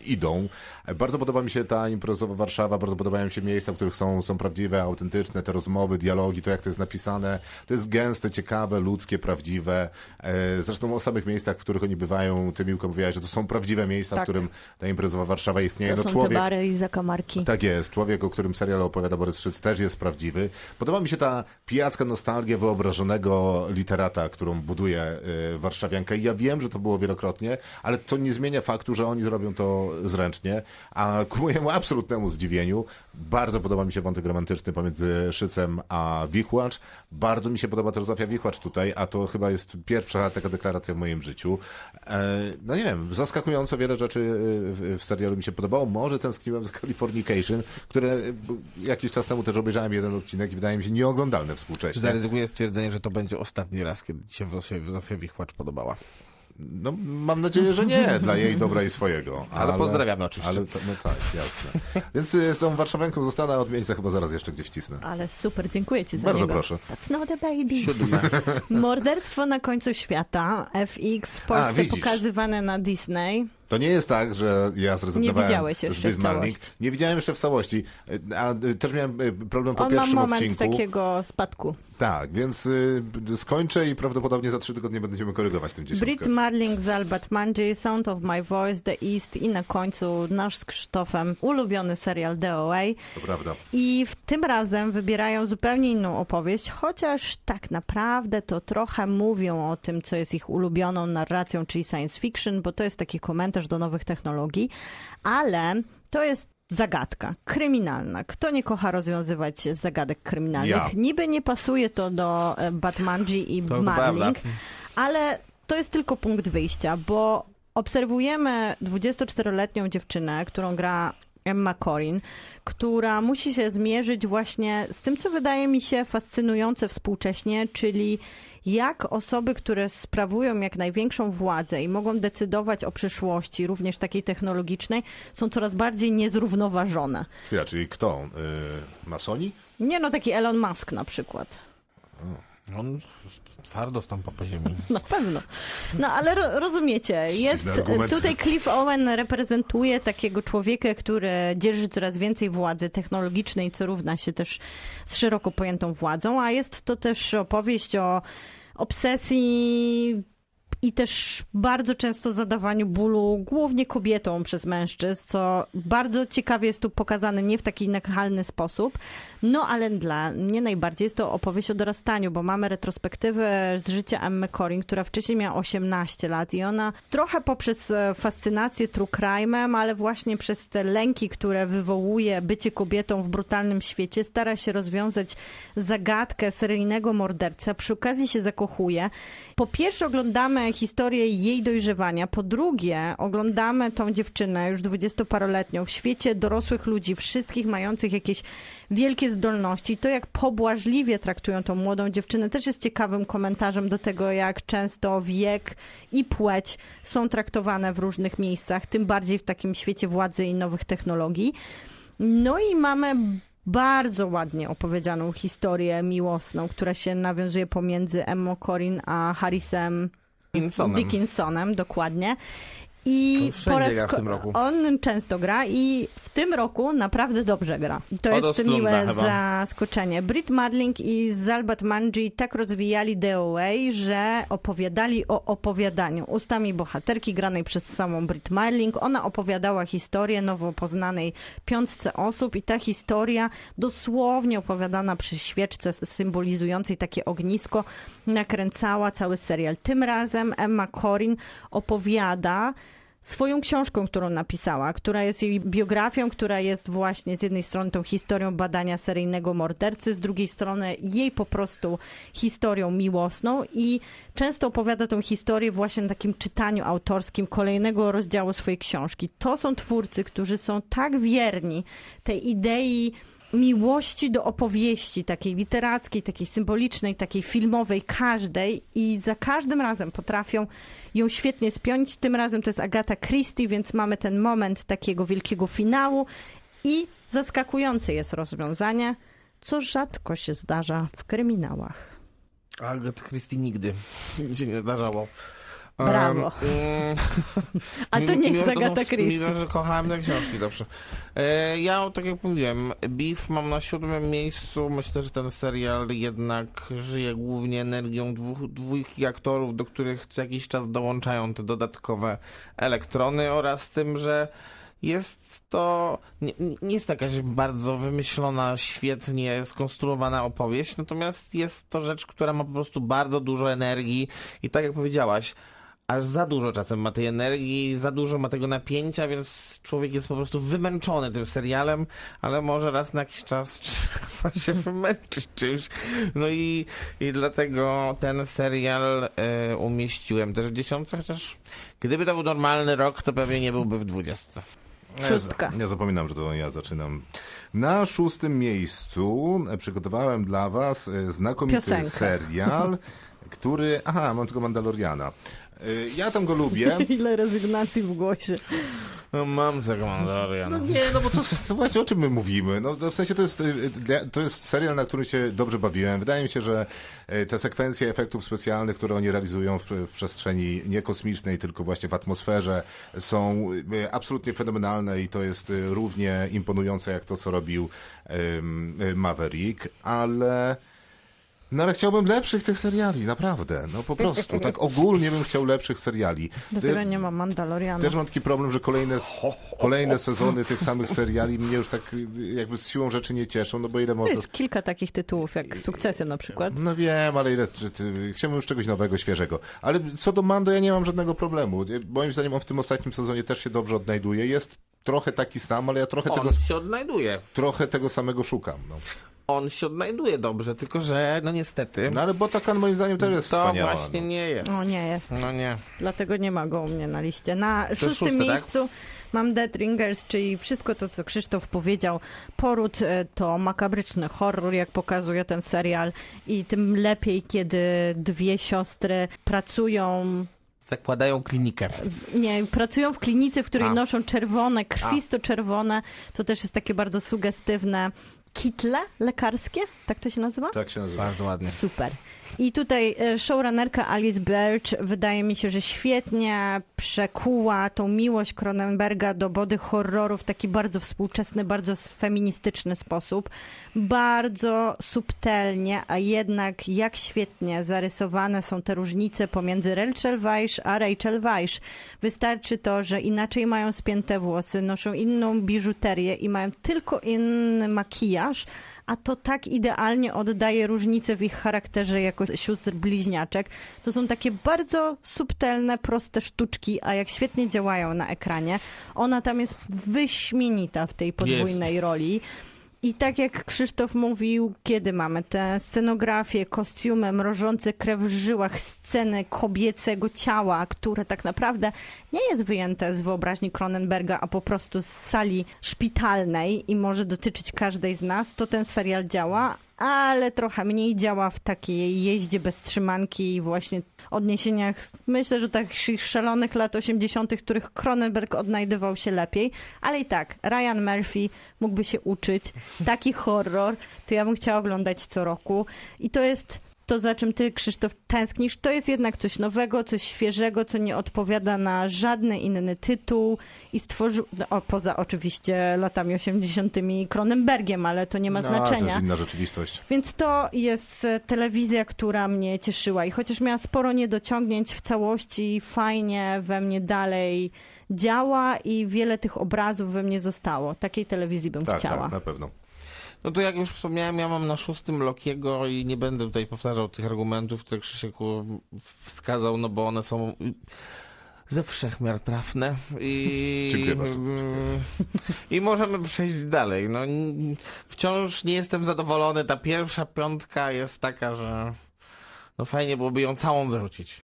Idą. Bardzo podoba mi się ta imprezowa Warszawa, bardzo podobają mi się miejsca, w których są, są prawdziwe, autentyczne, te rozmowy, dialogi, to jak to jest napisane. To jest gęste, ciekawe, ludzkie, prawdziwe. E, Zresztą o samych miejscach, w których oni bywają, ty Miłko mówiłaś, że to są prawdziwe miejsca, w Tak. którym ta imprezowa Warszawa istnieje. To No są człowiek, te bary i zakamarki. tak jest. Człowiek, o którym serial opowiada Borys Szyc, też jest prawdziwy. Podoba mi się ta pijacka nostalgia wyobrażonego literata, którą buduje y, Warszawianka. I ja wiem, że to było wielokrotnie, ale to nie zmienia faktu, że oni zrobią to zręcznie. A ku mojemu absolutnemu zdziwieniu, bardzo podoba mi się wątek romantyczny pomiędzy Szycem a Wichłacz. Bardzo mi się podoba też Zofia Wichłacz tutaj, a to chyba jest pierwsza taka deklaracja w moim życiu. E, no nie wiem, zaskakująco wiele rzeczy y, w, serialu mi się podobało. Może tęskniłem za Californication, które y, jakiś czas temu też obejrzałem jeden odcinek i wydaje mi się nieoglądalne Czy współcześnie. zaryzykuję stwierdzenie, że to będzie ostatni raz, kiedy ci się Zofia, Zofia Wichłacz podobała? No, mam nadzieję, że nie, dla jej dobra i swojego. Ale pozdrawiamy oczywiście. Ale to, no tak, jasne. Więc y, z tą warszawianką zostanę od miejsca chyba zaraz jeszcze gdzieś wcisnę. Ale super, dziękuję ci za Bardzo niego. proszę. That's not a baby. Siódme. Morderstwo na końcu świata. FX w Polsce widzisz. pokazywane na Disney. To nie jest tak, że ja zrezygnowałem Nie widziałeś z jeszcze Bismarck. Nie widziałem jeszcze w całości. Y, A y, też miałem y, problem po On ma pierwszym moment odcinku. takiego spadku. Tak, więc y, skończę i prawdopodobnie za trzy tygodnie będziemy korygować tym dziesiątkę. Brit Marling z Albert Manji, Sound of My Voice, The East i na końcu nasz z Krzysztofem ulubiony serial DOA. To prawda. I w tym razem wybierają zupełnie inną opowieść, chociaż tak naprawdę to trochę mówią o tym, co jest ich ulubioną narracją, czyli science fiction, bo to jest taki komentarz do nowych technologii, ale to jest zagadka kryminalna. Kto nie kocha rozwiązywać zagadek kryminalnych? Ja. Niby nie pasuje to do e, Batmanji i To Marling, ale to jest tylko punkt wyjścia, bo obserwujemy 24-letnią dziewczynę, którą gra Emma Corrin, która musi się zmierzyć właśnie z tym, co wydaje mi się fascynujące współcześnie, czyli jak osoby, które sprawują jak największą władzę i mogą decydować o przyszłości, również takiej technologicznej, są coraz bardziej niezrównoważone. Chwila, czyli kto? Y, masoni? Nie no, taki Elon Musk na przykład. On twardo stąpa po ziemi. Na pewno. No ale ro, rozumiecie, jest tutaj Cliff Owen reprezentuje takiego człowieka, który dzierży coraz więcej władzy technologicznej, co równa się też z szeroko pojętą władzą, a jest to też opowieść o obsesji i też bardzo często zadawaniu bólu głównie kobietom przez mężczyzn, co bardzo ciekawie jest tu pokazane nie w taki nachalny sposób, no ale dla mnie najbardziej jest to opowieść o dorastaniu, bo mamy retrospektywę z życia Emmy Corrin, która wcześniej miała 18 lat i ona trochę poprzez e, fascynację true crime'em, ale właśnie przez te lęki, które wywołuje bycie kobietą w brutalnym świecie, stara się rozwiązać zagadkę seryjnego mordercy, a przy okazji się zakochuje. Po pierwsze oglądamy historię jej dojrzewania. Po drugie, oglądamy tą dziewczynę już dwudziestoparoletnią w świecie dorosłych ludzi, wszystkich mających jakieś wielkie zdolności. To, jak pobłażliwie traktują tą młodą dziewczynę, też jest ciekawym komentarzem do tego, jak często wiek i płeć są traktowane w różnych miejscach, tym bardziej w takim świecie władzy i nowych technologii. No i mamy bardzo ładnie opowiedzianą historię miłosną, która się nawiązuje pomiędzy Emma Corrin a Harrisem Dickinsonem. Dickinsonem, dokładnie. I On wszędzie gra w tym roku. On często gra i w tym roku naprawdę dobrze gra. I To Od jest miłe chyba. zaskoczenie. Brit Madling i Zalbat Manji tak rozwijali DOA, że opowiadali o opowiadaniu. Ustami bohaterki granej przez samą Brit Madling. Ona opowiadała historię nowo poznanej piątce osób i ta historia dosłownie opowiadana przy świeczce symbolizującej takie ognisko nakręcała cały serial. Tym razem Emma Corrin opowiada swoją książką, którą napisała, która jest jej biografią, która jest właśnie z jednej strony tą historią badania seryjnego mordercy, z drugiej strony jej po prostu historią miłosną i często opowiada tą historię właśnie na takim czytaniu autorskim kolejnego rozdziału swojej książki. To są twórcy, którzy są tak wierni tej idei miłości do opowieści, takiej literackiej, takiej symbolicznej, takiej filmowej, każdej i za każdym razem potrafią ją świetnie spiąć. Tym razem to jest Agata Christie, więc mamy ten moment takiego wielkiego finału i zaskakujące jest rozwiązanie, co rzadko się zdarza w kryminałach. Agat Christie nigdy się nie zdarzało. Brawo. Um, A to nie mimo, jest że są- Agata Christie. Mimo, że kochałem te książki zawsze. E, ja, tak jak mówiłem, Beef mam na siódmym miejscu. Myślę, że ten serial jednak żyje głównie energią dwóch, dwójki aktorów, do których co jakiś czas dołączają te dodatkowe elektrony oraz tym, że jest to, nie, nie jest jakaś bardzo wymyślona, świetnie skonstruowana opowieść, natomiast jest to rzecz, która ma po prostu bardzo dużo energii i tak jak powiedziałaś, aż za dużo czasem ma tej energii, za dużo ma tego napięcia, więc człowiek jest po prostu wymęczony tym serialem, ale może raz na jakiś czas trzeba się wymęczyć czymś. No i, i dlatego ten serial e, umieściłem też w dziesiątce, chociaż gdyby to był normalny rok, to pewnie nie byłby w dwudziestce. Szóstka. Ja, ja zapominam, że to ja zaczynam. Na szóstym miejscu e, przygotowałem dla was e, znakomity Piosenkę. serial, który... Aha, mam tylko Mandaloriana. E, Ja tam go lubię. Ile rezygnacji w głosie. No mam tego Mandaloriana. No nie, no bo to, to właśnie o czym my mówimy. No, to w sensie to jest, y, dla- to jest serial, na którym się dobrze bawiłem. Wydaje mi się, że y, te sekwencje efektów specjalnych, które oni realizują w, w przestrzeni nie kosmicznej, tylko właśnie w atmosferze, są y, absolutnie fenomenalne i to jest y, równie imponujące jak to, co robił y, Maverick, ale... No ale chciałbym lepszych tych seriali, naprawdę. No po prostu. Tak ogólnie bym chciał lepszych seriali. Ty- nie ma Mandaloriana. też mam taki problem, że kolejne, kolejne sezony tych samych seriali mnie już tak jakby z siłą rzeczy nie cieszą, no bo ile To można... jest kilka takich tytułów, jak Sukcesy na przykład. No wiem, ale ile... Chciałbym już czegoś nowego, świeżego. Ale co do Mando, ja nie mam żadnego problemu. Moim zdaniem on w tym ostatnim sezonie też się dobrze odnajduje. Jest trochę taki sam, ale ja trochę, tego, On się odnajduje. trochę tego samego szukam. No. On się odnajduje dobrze, tylko że no niestety no ale Botakan moim zdaniem też jest to wspaniała. właśnie no. nie jest. O nie jest. No nie. Dlatego nie ma go u mnie na liście. Na szóstym szósty, tak? miejscu mam Dead Ringers, czyli wszystko to, co Krzysztof powiedział. Poród e, to makabryczny horror, jak pokazuje ten serial i tym lepiej, kiedy dwie siostry pracują Zakładają klinikę. nie, pracują w klinice, w której A. noszą czerwone, krwisto-czerwone. To też jest takie bardzo sugestywne kitle lekarskie, tak to się nazywa? Tak się nazywa. Bardzo ładnie. Super. I tutaj e, showrunnerka Alice Birch wydaje mi się, że świetnie przekuła tą miłość Cronenberga do body horroru w taki bardzo współczesny, bardzo feministyczny sposób. Bardzo subtelnie, a jednak jak świetnie zarysowane są te różnice pomiędzy Rachel Weisz a Rachel Weisz. Wystarczy to, że inaczej mają spięte włosy, noszą inną biżuterię i mają tylko inny makijaż, a to tak idealnie oddaje różnicę w ich charakterze jako sióstr bliźniaczek. To są takie bardzo subtelne, proste sztuczki, a jak świetnie działają na ekranie. Ona tam jest wyśmienita w tej podwójnej roli. I tak jak Krzysztof mówił, kiedy mamy te scenografie, kostiumy, mrożące krew w żyłach, sceny kobiecego ciała, które tak naprawdę nie jest wyjęte z wyobraźni Cronenberga, a po prostu z sali szpitalnej i może dotyczyć każdej z nas, to ten serial działa, ale trochę mniej działa w takiej jeździe bez trzymanki i właśnie odniesieniach, myślę, że takich szalonych lat 80., których Cronenberg odnajdywał się lepiej, ale i tak, Ryan Murphy mógłby się uczyć. Taki horror, to ja bym chciała oglądać co roku i to jest to, za czym ty, Krzysztof, tęsknisz, to jest jednak coś nowego, coś świeżego, co nie odpowiada na żadny inny tytuł i stworzył, no, poza oczywiście latami 80. Cronenbergiem, ale to nie ma No, to znaczenia. jest inna rzeczywistość. Więc to jest e, telewizja, która mnie cieszyła i chociaż miała sporo niedociągnięć w całości, fajnie we mnie dalej działa i wiele tych obrazów we mnie zostało. Takiej telewizji bym Tak, chciała. tak, na pewno. No to jak już wspomniałem, ja mam na szóstym Lokiego i nie będę tutaj powtarzał tych argumentów, które Krzysiek wskazał, no bo one są ze wszechmiar trafne i, Dziękuję bardzo. i możemy przejść dalej. No, wciąż nie jestem zadowolony. Ta pierwsza piątka jest taka, że no fajnie byłoby ją całą wyrzucić.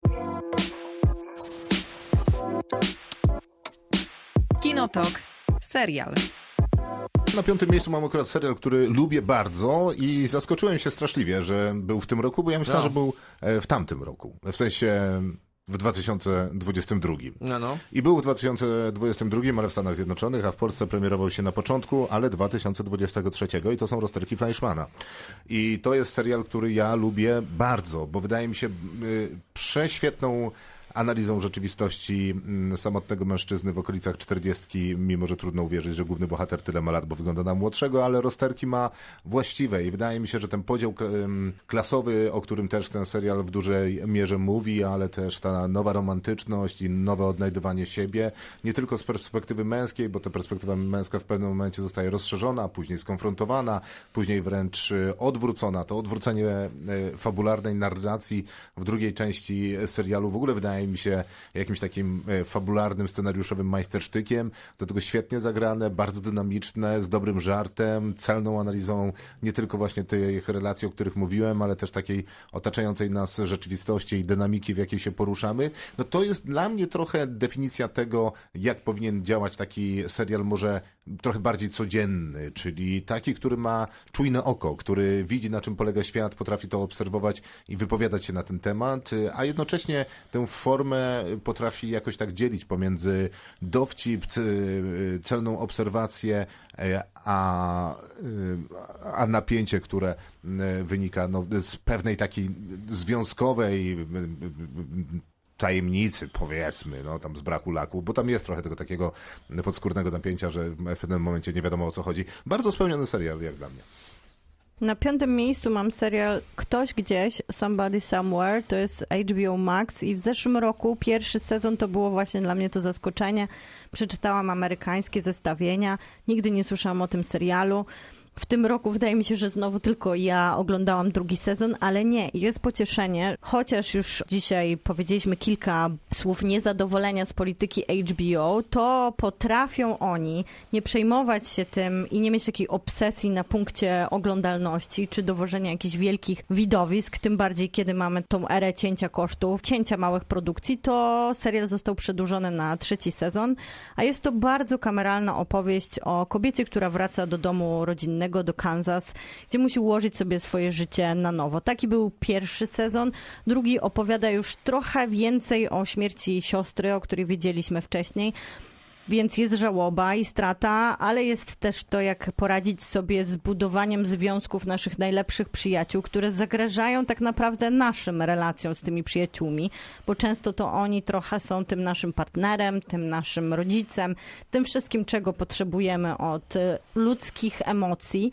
Kinotok. Serial. Na piątym miejscu mam akurat serial, który lubię bardzo i zaskoczyłem się straszliwie, że był w tym roku, bo ja myślałem, No. że był e, w tamtym roku. W sensie w 2022. No, no. I był w 2022, ale w Stanach Zjednoczonych, a w Polsce premierował się na początku, ale 2023 i to są rozterki Fleischmana. I to jest serial, który ja lubię bardzo, bo wydaje mi się y, prześwietną analizą rzeczywistości mm, samotnego mężczyzny w okolicach 40, mimo że trudno uwierzyć, że główny bohater tyle ma lat, bo wygląda na młodszego, ale rozterki ma właściwe i wydaje mi się, że ten podział em, klasowy, o którym też ten serial w dużej mierze mówi, ale też ta nowa romantyczność i nowe odnajdywanie siebie, nie tylko z perspektywy męskiej, bo ta perspektywa męska w pewnym momencie zostaje rozszerzona, później skonfrontowana, później wręcz y, odwrócona. To odwrócenie y, fabularnej narracji w drugiej części serialu w ogóle wydaje mi się jakimś takim e, fabularnym, scenariuszowym majstersztykiem. Do tego świetnie zagrane, bardzo dynamiczne, z dobrym żartem, celną analizą nie tylko właśnie tych relacji, o których mówiłem, ale też takiej otaczającej nas rzeczywistości i dynamiki, w jakiej się poruszamy. No to jest dla mnie trochę definicja tego, jak powinien działać taki serial może trochę bardziej codzienny, czyli taki, który ma czujne oko, który widzi na czym polega świat, potrafi to obserwować i wypowiadać się na ten temat, a jednocześnie tę formę potrafi jakoś tak dzielić pomiędzy dowcip, celną obserwację, e, a, e, a napięcie, które e, wynika no, z pewnej takiej związkowej tajemnicy, powiedzmy, no tam z braku laku, bo tam jest trochę tego takiego podskórnego napięcia, że w pewnym momencie nie wiadomo o co chodzi. Bardzo spełniony serial, jak dla mnie. Na piątym miejscu mam serial Ktoś gdzieś, Somebody Somewhere, to jest HBO Max i w zeszłym roku pierwszy sezon to było właśnie dla mnie to zaskoczenie. Przeczytałam amerykańskie zestawienia, nigdy nie słyszałam o tym serialu. W tym roku wydaje mi się, że znowu tylko ja oglądałam drugi sezon, ale nie, jest pocieszenie. Chociaż już dzisiaj powiedzieliśmy kilka słów niezadowolenia z polityki HBO, to potrafią oni nie przejmować się tym i nie mieć takiej obsesji na punkcie oglądalności czy dowożenia jakichś wielkich widowisk, tym bardziej kiedy mamy tą erę cięcia kosztów, cięcia małych produkcji, to serial został przedłużony na trzeci sezon, a jest to bardzo kameralna opowieść o kobiecie, która wraca do domu rodzinnego, do Kansas, gdzie musi ułożyć sobie swoje życie na nowo. Taki był pierwszy sezon. Drugi opowiada już trochę więcej o śmierci siostry, o której wiedzieliśmy wcześniej. Więc jest żałoba i strata, ale jest też to, jak poradzić sobie z budowaniem związków naszych najlepszych przyjaciół, które zagrażają tak naprawdę naszym relacjom z tymi przyjaciółmi, bo często to oni trochę są tym naszym partnerem, tym naszym rodzicem, tym wszystkim, czego potrzebujemy od ludzkich emocji.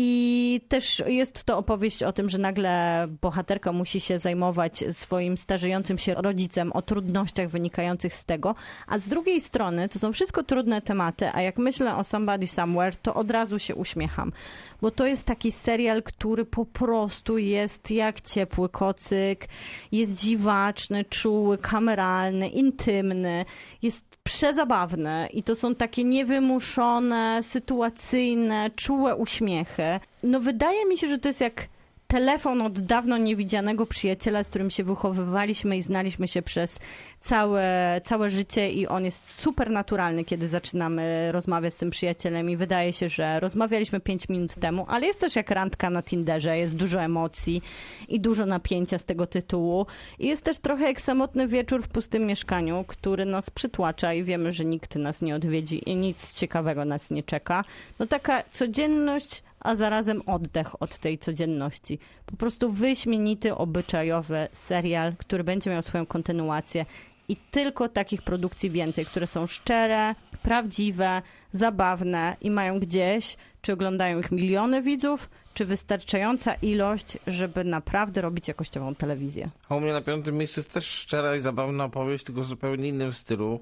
I też jest to opowieść o tym, że nagle bohaterka musi się zajmować swoim starzejącym się rodzicem, o trudnościach wynikających z tego. A z drugiej strony to są wszystko trudne tematy, a jak myślę o Somebody Somewhere, to od razu się uśmiecham. Bo to jest taki serial, który po prostu jest jak ciepły kocyk, jest dziwaczny, czuły, kameralny, intymny, jest przezabawny i to są takie niewymuszone, sytuacyjne, czułe uśmiechy. No wydaje mi się, że to jest jak telefon od dawno niewidzianego przyjaciela, z którym się wychowywaliśmy i znaliśmy się przez całe, całe życie i on jest super naturalny, kiedy zaczynamy rozmawiać z tym przyjacielem i wydaje się, że rozmawialiśmy 5 minut temu, ale jest też jak randka na Tinderze, jest dużo emocji i dużo napięcia z tego tytułu i jest też trochę jak samotny wieczór w pustym mieszkaniu, który nas przytłacza i wiemy, że nikt nas nie odwiedzi i nic ciekawego nas nie czeka. No taka codzienność a zarazem oddech od tej codzienności. Po prostu wyśmienity, obyczajowy serial, który będzie miał swoją kontynuację i tylko takich produkcji więcej, które są szczere, prawdziwe, zabawne i mają gdzieś, czy oglądają ich miliony widzów, czy wystarczająca ilość, żeby naprawdę robić jakościową telewizję. A u mnie na piątym miejscu jest też szczera i zabawna opowieść, tylko w zupełnie innym stylu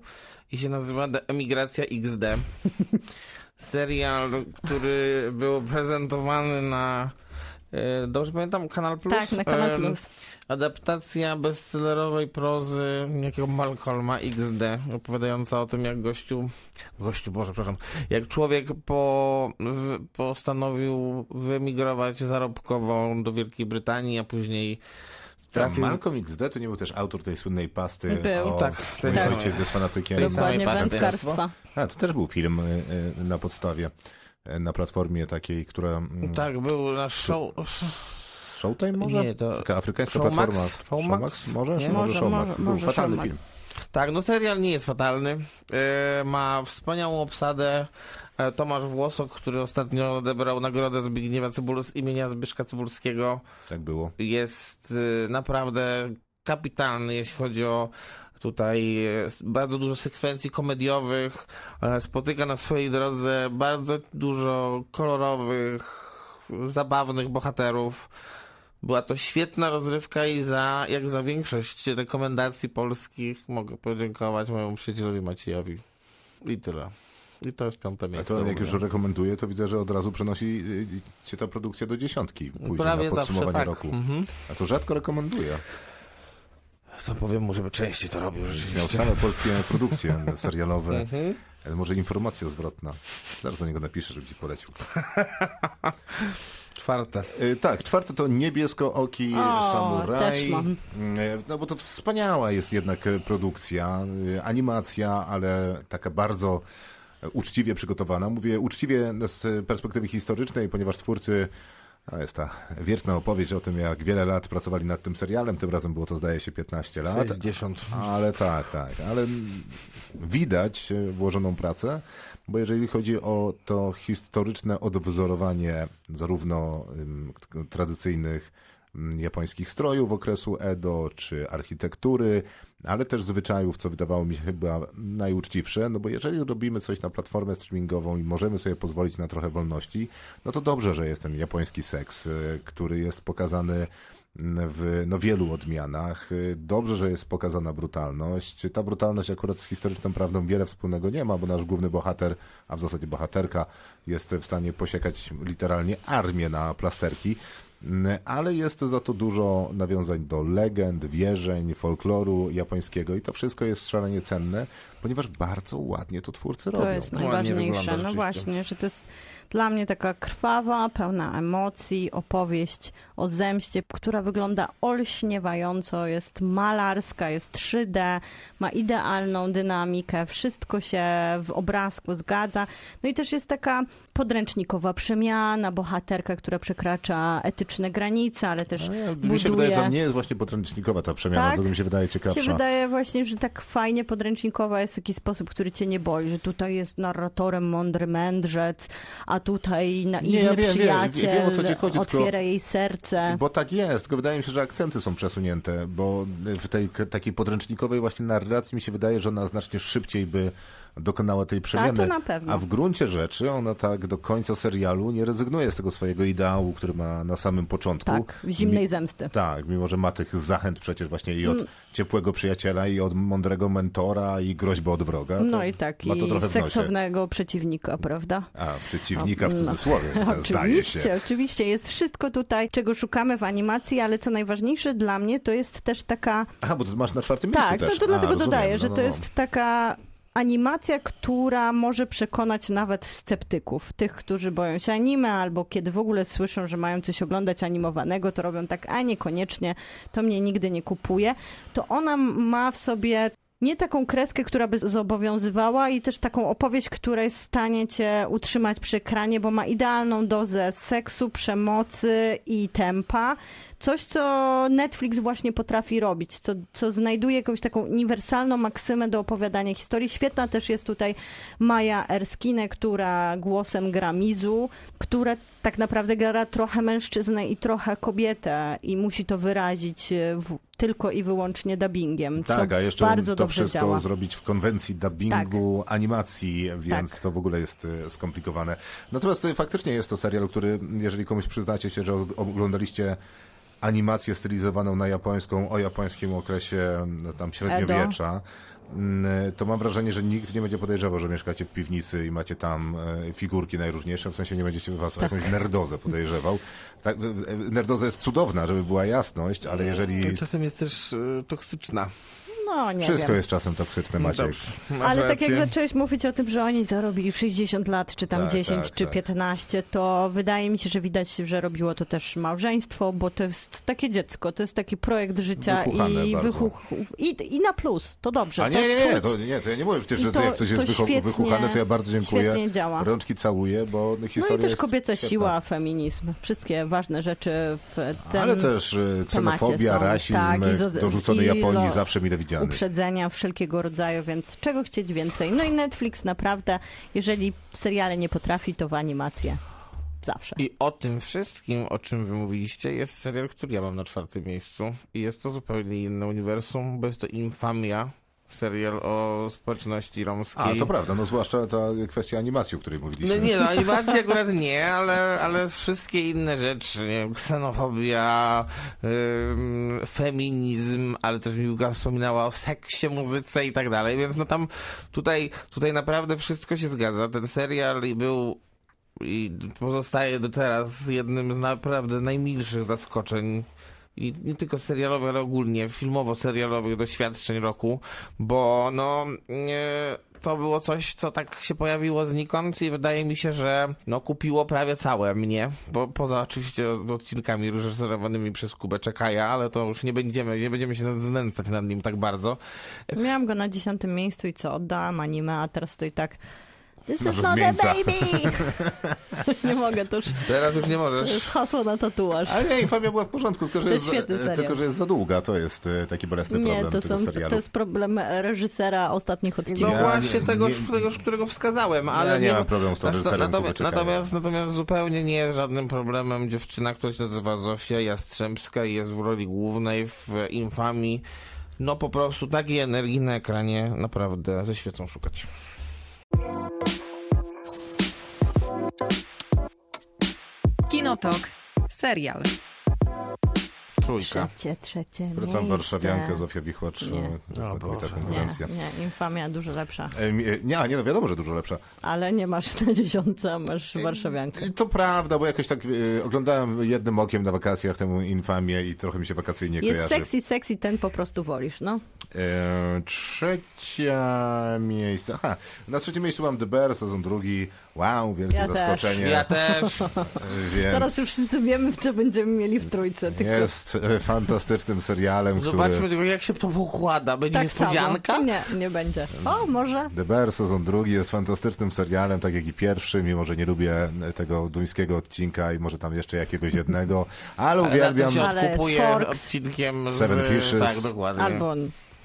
i się nazywa Emigracja XD. Serial, który był prezentowany na e, Dobrze pamiętam, Kanal Plus? Tak, na Kanal Em, Plus. Adaptacja bestsellerowej prozy jakiego Malcolma XD, opowiadająca o tym, jak gościu, gościu, Boże, przepraszam, jak człowiek po, postanowił wyemigrować zarobkowo do Wielkiej Brytanii, a później trafił... Malcolm XD to nie był też autor tej słynnej pasty Był. o Tak, ten mój sam. ojciec jest fanatykiem. Tej samej Dokładnie, pasty. wędkarstwa. A, to też był film y, y, na podstawie, y, na platformie takiej, która... mm, Tak, był na show... Showtime może? Nie, to Taka afrykańska Showmax? platforma. Showmax? Może? Nie? Może Może, Showmax. może, Był może fatalny Showmax. film. Tak, no serial nie jest fatalny. E, ma wspaniałą obsadę. E, Tomasz Włosok, który ostatnio odebrał nagrodę Zbigniewa Cybuls, imienia Zbyszka Cybulskiego, Tak było. jest e, naprawdę kapitalny, jeśli chodzi o tutaj e, bardzo dużo sekwencji komediowych. E, Spotyka na swojej drodze bardzo dużo kolorowych, zabawnych bohaterów. Była to świetna rozrywka i za, jak za większość rekomendacji polskich mogę podziękować mojemu przyjacielowi Maciejowi. I tyle. I to jest piąte A miejsce. to u jak już rekomenduję, to widzę, że od razu przenosi y, cię ta produkcja do dziesiątki później Prawie na zawsze podsumowanie tak. roku. Mhm. A to rzadko rekomenduję. To powiem mu, żeby częściej to robił Miał same polskie produkcje serialowe. Mhm. Ale może informacja zwrotna. Zaraz do niego napiszę, żeby ci polecił. Czwarte. Y, Tak, czwarte to Niebieskooki O, Samuraj. też mam. Y, No bo to wspaniała jest jednak produkcja, y, animacja, ale taka bardzo uczciwie przygotowana. Mówię uczciwie z perspektywy historycznej, ponieważ twórcy to jest ta wieczna opowieść o tym, jak wiele lat pracowali nad tym serialem. Tym razem było to, zdaje się, 15 lat. 60. Ale tak, tak. Ale widać włożoną pracę, bo jeżeli chodzi o to historyczne odwzorowanie zarówno k- tradycyjnych japońskich strojów okresu Edo, czy architektury, ale też zwyczajów, co wydawało mi się chyba najuczciwsze, no bo jeżeli robimy coś na platformę streamingową i możemy sobie pozwolić na trochę wolności, no to dobrze, że jest ten japoński seks, y, który jest pokazany w no, wielu odmianach. Y, Dobrze, że jest pokazana brutalność. Ta brutalność akurat z historyczną prawdą wiele wspólnego nie ma, bo nasz główny bohater, a w zasadzie bohaterka, jest w stanie posiekać literalnie armię na plasterki. Ale jest za to dużo nawiązań do legend, wierzeń, folkloru japońskiego i to wszystko jest szalenie cenne, ponieważ bardzo ładnie to twórcy robią. To jest Ładnie najważniejsze. No właśnie, że to jest dla mnie taka krwawa, pełna emocji opowieść o zemście, która wygląda olśniewająco, jest malarska, jest 3D, ma idealną dynamikę, wszystko się w obrazku zgadza. No i też jest taka podręcznikowa przemiana, bohaterka, która przekracza etyczne granice, ale też A ja, mi buduje... się wydaje, że to nie jest właśnie podręcznikowa ta przemiana, Tak? to mi się wydaje się ciekawsza. wydaje właśnie, że tak fajnie podręcznikowa jest taki sposób, który cię nie boi, że tutaj jest narratorem mądry mędrzec, a tutaj naiwny Nie, ja wiem, wiem, przyjaciel wiem, o co ci chodzi, tylko- otwiera jej serce. Bo tak jest, tylko wydaje mi się, że akcenty są przesunięte, bo w tej takiej podręcznikowej właśnie narracji mi się wydaje, że ona znacznie szybciej by dokonała tej przemiany. na pewno. A w gruncie rzeczy ona tak do końca serialu nie rezygnuje z tego swojego ideału, który ma na samym początku. Tak, zimnej Mi- zemsty. Tak, mimo że ma tych zachęt przecież właśnie i od Mm. ciepłego przyjaciela, i od mądrego mentora, i groźby od wroga. No to i tak, ma to i trochę seksownego przeciwnika, prawda? A, przeciwnika w No. cudzysłowie, zdaje się. Oczywiście, oczywiście. Jest wszystko tutaj, czego szukamy w animacji, ale co najważniejsze dla mnie, to jest też taka... Aha, bo masz na czwartym Tak, miejscu to, też. to A, dlatego rozumiem, dodaję, no, że no, to no. jest taka animacja, która może przekonać nawet sceptyków. Tych, którzy boją się anime, albo kiedy w ogóle słyszą, że mają coś oglądać animowanego, to robią tak, a niekoniecznie, to mnie nigdy nie kupuje. To ona ma w sobie nie taką kreskę, która by zobowiązywała i też taką opowieść, która jest w stanie cię utrzymać przy ekranie, bo ma idealną dozę seksu, przemocy i tempa. Coś, co Netflix właśnie potrafi robić, co, co znajduje jakąś taką uniwersalną maksymę do opowiadania historii. Świetna też jest tutaj Maja Erskine, która głosem gra Mizu, która tak naprawdę gra trochę mężczyznę i trochę kobietę i musi to wyrazić w, tylko i wyłącznie dubbingiem, Tak, a jeszcze bardzo to wszystko działa. Tak. zrobić w konwencji dubbingu, animacji, więc to w ogóle jest e, skomplikowane. Natomiast e, faktycznie jest to serial, który, jeżeli komuś przyznacie się, że og- oglądaliście animację stylizowaną na japońską, o japońskim okresie m, tam średniowiecza, m, to mam wrażenie, że nikt nie będzie podejrzewał, że mieszkacie w piwnicy i macie tam e, figurki najróżniejsze, w sensie nie będziecie was Tak. jakąś nerdozę podejrzewał. Tak, e, e, nerdoza jest cudowna, żeby była jasność, ale jeżeli... Czasem jest też toksyczna. No nie Wszystko wiem. jest czasem toksyczne, Maciek. Dobrze, Ale tak jak zacząłeś mówić o tym, że oni to robili 60 lat, czy tam Tak, 10, tak, czy tak. 15, to wydaje mi się, że widać, że robiło to też małżeństwo, bo to jest takie dziecko, to jest taki projekt życia Wychuchane i, wychuch, i, i na plus, to dobrze. A nie, tak nie, nie, to, nie, to ja nie mówię przecież, że To- jak coś jest to wycho- świetnie- wychuchane, to ja bardzo dziękuję. Świetnie działa. Rączki całuję, bo No historia i też jest kobieca świetna. siła, feminizm, wszystkie ważne rzeczy w tym Ale też e, ksenofobia, są. rasizm, Tak, dorzucony Japonii lo- zawsze mile uprzedzenia wszelkiego rodzaju, więc czego chcieć więcej. No i Netflix naprawdę, jeżeli seriale nie potrafi, to w animację. Zawsze. I o tym wszystkim, o czym wy mówiliście, jest serial, który ja mam na czwartym miejscu. I jest to zupełnie inne uniwersum, bo jest to Infamia, serial o społeczności romskiej. A, to prawda, no zwłaszcza ta kwestia animacji, o której mówiliśmy. No nie, no animacja akurat nie, ale, ale wszystkie inne rzeczy, nie wiem, ksenofobia, ym, feminizm, ale też Miłka wspominała o seksie, muzyce i tak dalej, więc no tam tutaj, tutaj naprawdę wszystko się zgadza. Ten serial był i pozostaje do teraz jednym z naprawdę najmilszych zaskoczeń i nie tylko serialowych, ale ogólnie filmowo-serialowych doświadczeń roku, bo no to było coś, co tak się pojawiło znikąd i wydaje mi się, że no kupiło prawie całe mnie, bo poza oczywiście odcinkami reżyserowanymi przez Kubę Czekaja, ale to już nie będziemy, nie będziemy się znęcać nad nim tak bardzo. Miałam go na dziesiątym miejscu i co, oddałam anime, a teraz to i tak This Może is not a baby! nie mogę, to już Teraz już nie to możesz. jest hasło na tatuaż. Ale nie, Infamia była w porządku, tylko że, To jest tylko, że jest za długa. To jest e, taki bolesny Nie, problem to, tego są, serialu. to jest problem reżysera ostatnich No odcinków. Ja właśnie nie- tegoż, nie- tegoż, którego wskazałem, ale ja nie, nie mam problemu z tą Natomiast- reżyserem natomiast, natomiast, natomiast zupełnie nie jest żadnym problemem dziewczyna, która się nazywa Zofia Jastrzębska i jest w roli głównej w Infamii. No po prostu takiej energii na ekranie naprawdę ze świecą szukać. Kinotok. Serial. Trójka. Trzecie, trzecie Wracam. Warszawiankę, Zofia Wichłacz. Nie. e, To jest O znakomita Boże. konkurencja. Nie, nie, Infamia dużo lepsza. E, e, Nie, nie, no wiadomo, że dużo lepsza. Ale nie masz na dziesiątce, a masz warszawiankę. To prawda, bo jakoś tak e, oglądałem jednym okiem na wakacjach tę infamię i trochę mi się wakacyjnie Jest kojarzy. sexy, sexy, ten po prostu wolisz, no. E, trzecia miejsce. Aha, na trzecim miejscu mam The Bear, sezon drugi. Wow, wielkie Ja też. zaskoczenie. Ja też. E, Więc Teraz już wszyscy wiemy, co będziemy mieli w trójce. Tylko jest e, fantastycznym serialem, Zobaczmy który... tylko, jak się to układa. Będzie tak niespodzianka? samo. Nie, nie będzie. O, może. The Bear sezon drugi jest fantastycznym serialem, tak jak i pierwszy, mimo że nie lubię tego duńskiego odcinka i może tam jeszcze jakiegoś jednego, ale uwielbiam... to się Ale Forks. odcinkiem z... Seven Fishes. Tak, dokładnie. Albo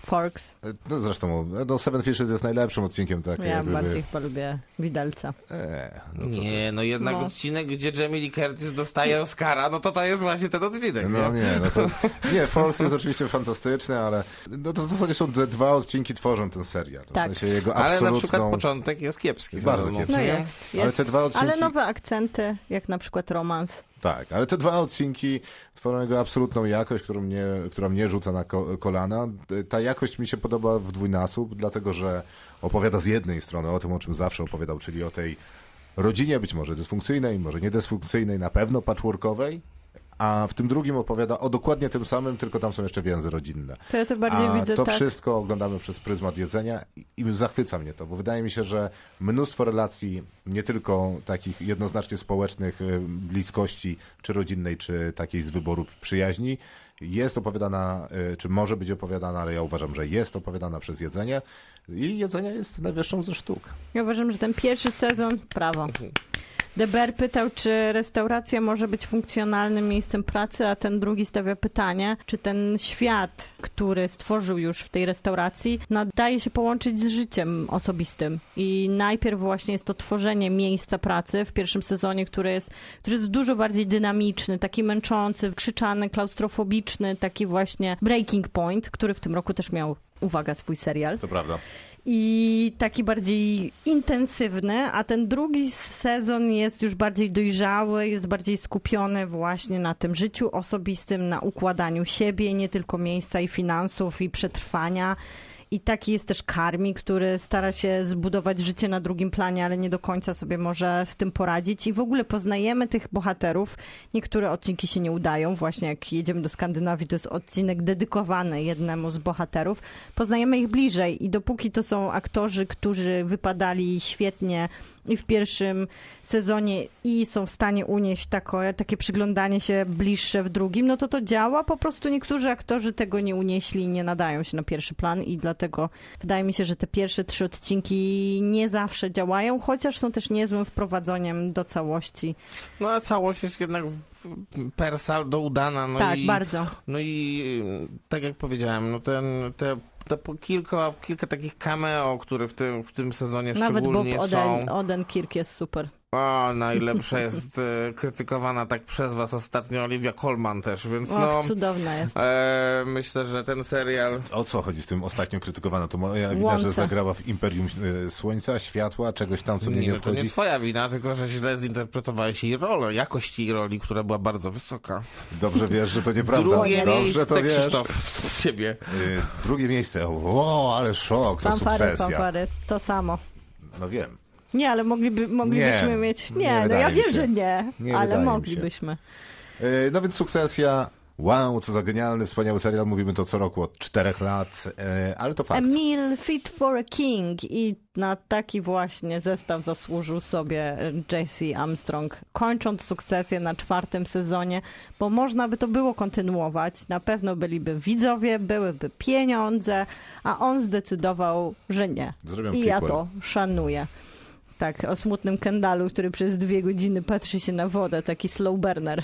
Forks. No zresztą, no Seven Fishes jest najlepszym odcinkiem, tak? Ja jakby- bardziej chyba lubię Widelca. E, no ty. Nie, no jednak No. odcinek, gdzie Jamie Lee Curtis dostaje Oscara, no to to jest właśnie ten odcinek, No nie? nie, no to. Nie, Forks jest oczywiście fantastyczny, ale no to w zasadzie są te dwa odcinki tworzą ten serial. W Tak. sensie jego Ale na absolutną... przykład początek jest kiepski. Bardzo zaraz kiepski. No nie? jest, Ale jest. te dwa odcinki. Ale nowe akcenty, jak na przykład romans. Tak, ale te dwa odcinki tworzą jego absolutną jakość, którą mnie, która mnie rzuca na ko kolana. Ta jakość mi się podoba w dwójnasób, dlatego że opowiada z jednej strony o tym, o czym zawsze opowiadał, czyli o tej rodzinie, być może dysfunkcyjnej, może niedysfunkcyjnej, na pewno patchworkowej, a w tym drugim opowiada o dokładnie tym samym, tylko tam są jeszcze więzy rodzinne. To ja to bardziej A widzę to tak. wszystko oglądamy przez pryzmat jedzenia i, i zachwyca mnie to, bo wydaje mi się, że mnóstwo relacji, nie tylko takich jednoznacznie społecznych, y, bliskości, czy rodzinnej, czy takiej z wyboru przyjaźni, jest opowiadana, y, czy może być opowiadana, ale ja uważam, że jest opowiadana przez jedzenie i jedzenie jest najwyższą ze sztuk. Ja uważam, że ten pierwszy sezon, prawo. Deber pytał, czy restauracja może być funkcjonalnym miejscem pracy, a ten drugi stawia pytanie, czy ten świat, który stworzył już w tej restauracji, nadaje się połączyć z życiem osobistym. I najpierw właśnie jest to tworzenie miejsca pracy w pierwszym sezonie, który jest, który jest dużo bardziej dynamiczny, taki męczący, krzyczany, klaustrofobiczny, taki właśnie breaking point, który w tym roku też miał, uwaga, swój serial To prawda. I taki bardziej intensywny, a ten drugi sezon jest już bardziej dojrzały, jest bardziej skupiony właśnie na tym życiu osobistym, na układaniu siebie, nie tylko miejsca i finansów i przetrwania. I taki jest też Karmi, który stara się zbudować życie na drugim planie, ale nie do końca sobie może z tym poradzić. I w ogóle poznajemy tych bohaterów. Niektóre odcinki się nie udają. Właśnie jak jedziemy do Skandynawii, to jest odcinek dedykowany jednemu z bohaterów. Poznajemy ich bliżej i dopóki to są aktorzy, którzy wypadali świetnie i w pierwszym sezonie i są w stanie unieść tako, takie przyglądanie się bliższe w drugim, no to to działa. Po prostu niektórzy aktorzy tego nie unieśli i nie nadają się na pierwszy plan i dlatego wydaje mi się, że te pierwsze trzy odcinki nie zawsze działają, chociaż są też niezłym wprowadzeniem do całości. No a całość jest jednak per saldo udana. No tak, i, bardzo. No i tak jak powiedziałem, no ten, te, te po kilka, kilka takich cameo, które w tym, w tym sezonie Nawet Bob szczególnie Oden, są. Odenkirk jest super. O, najlepsza jest e, krytykowana tak przez was ostatnio Olivia Colman też, więc Och, no... cudowna jest. E, myślę, że ten serial... O co chodzi z tym ostatnio krytykowaną? To moja wina, Łące. że zagrała w Imperium y, Słońca, Światła, czegoś tam, co mnie nie, Nie, no to nie twoja wina, tylko że źle zinterpretowałeś jej rolę, jakość jej roli, która była bardzo wysoka. Dobrze wiesz, że to nieprawda. Drugie Dobrze miejsce, to wiesz. Krzysztof, ciebie. Y, drugie miejsce. O, ale szok, to Fanfary, sukcesja. fanfary, to samo. No wiem. Nie, ale mogliby, moglibyśmy Nie, mieć. nie Nie, no ja wiem, się. że nie, Nie ale moglibyśmy. Y, No więc sukcesja. Wow, co za genialny, wspaniały serial. Mówimy to co roku od czterech lat, y, ale to A fakt. meal fit for a king i na taki właśnie zestaw zasłużył sobie Jesse Armstrong, kończąc sukcesję na czwartym sezonie, bo można by to było kontynuować. Na pewno byliby widzowie, byłyby pieniądze, a on zdecydował, że nie. Zrobią I ja to szanuję. Tak, o smutnym Kendalu, który przez dwie godziny patrzy się na wodę, taki slow burner.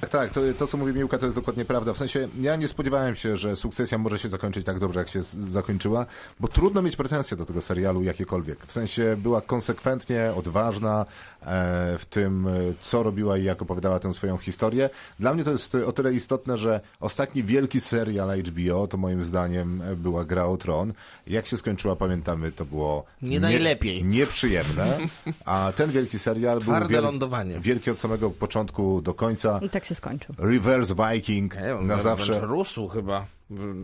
Tak, tak, to, to co mówi Miłka to jest dokładnie prawda. W sensie ja nie spodziewałem się, że sukcesja może się zakończyć tak dobrze, jak się zakończyła, bo trudno mieć pretensje do tego serialu jakiekolwiek. W sensie była konsekwentnie odważna e, w tym, e, co robiła i jak opowiadała tę swoją historię. Dla mnie to jest o tyle istotne, że ostatni wielki serial HBO to moim zdaniem e, była Gra o Tron. Jak się skończyła, pamiętamy, to było Nie najlepiej. nieprzyjemne, a ten wielki serial był Twarde wiel- lądowanie. wielki od samego początku do końca. I tak się skończył. Reverse Viking on na zawsze. rósł chyba,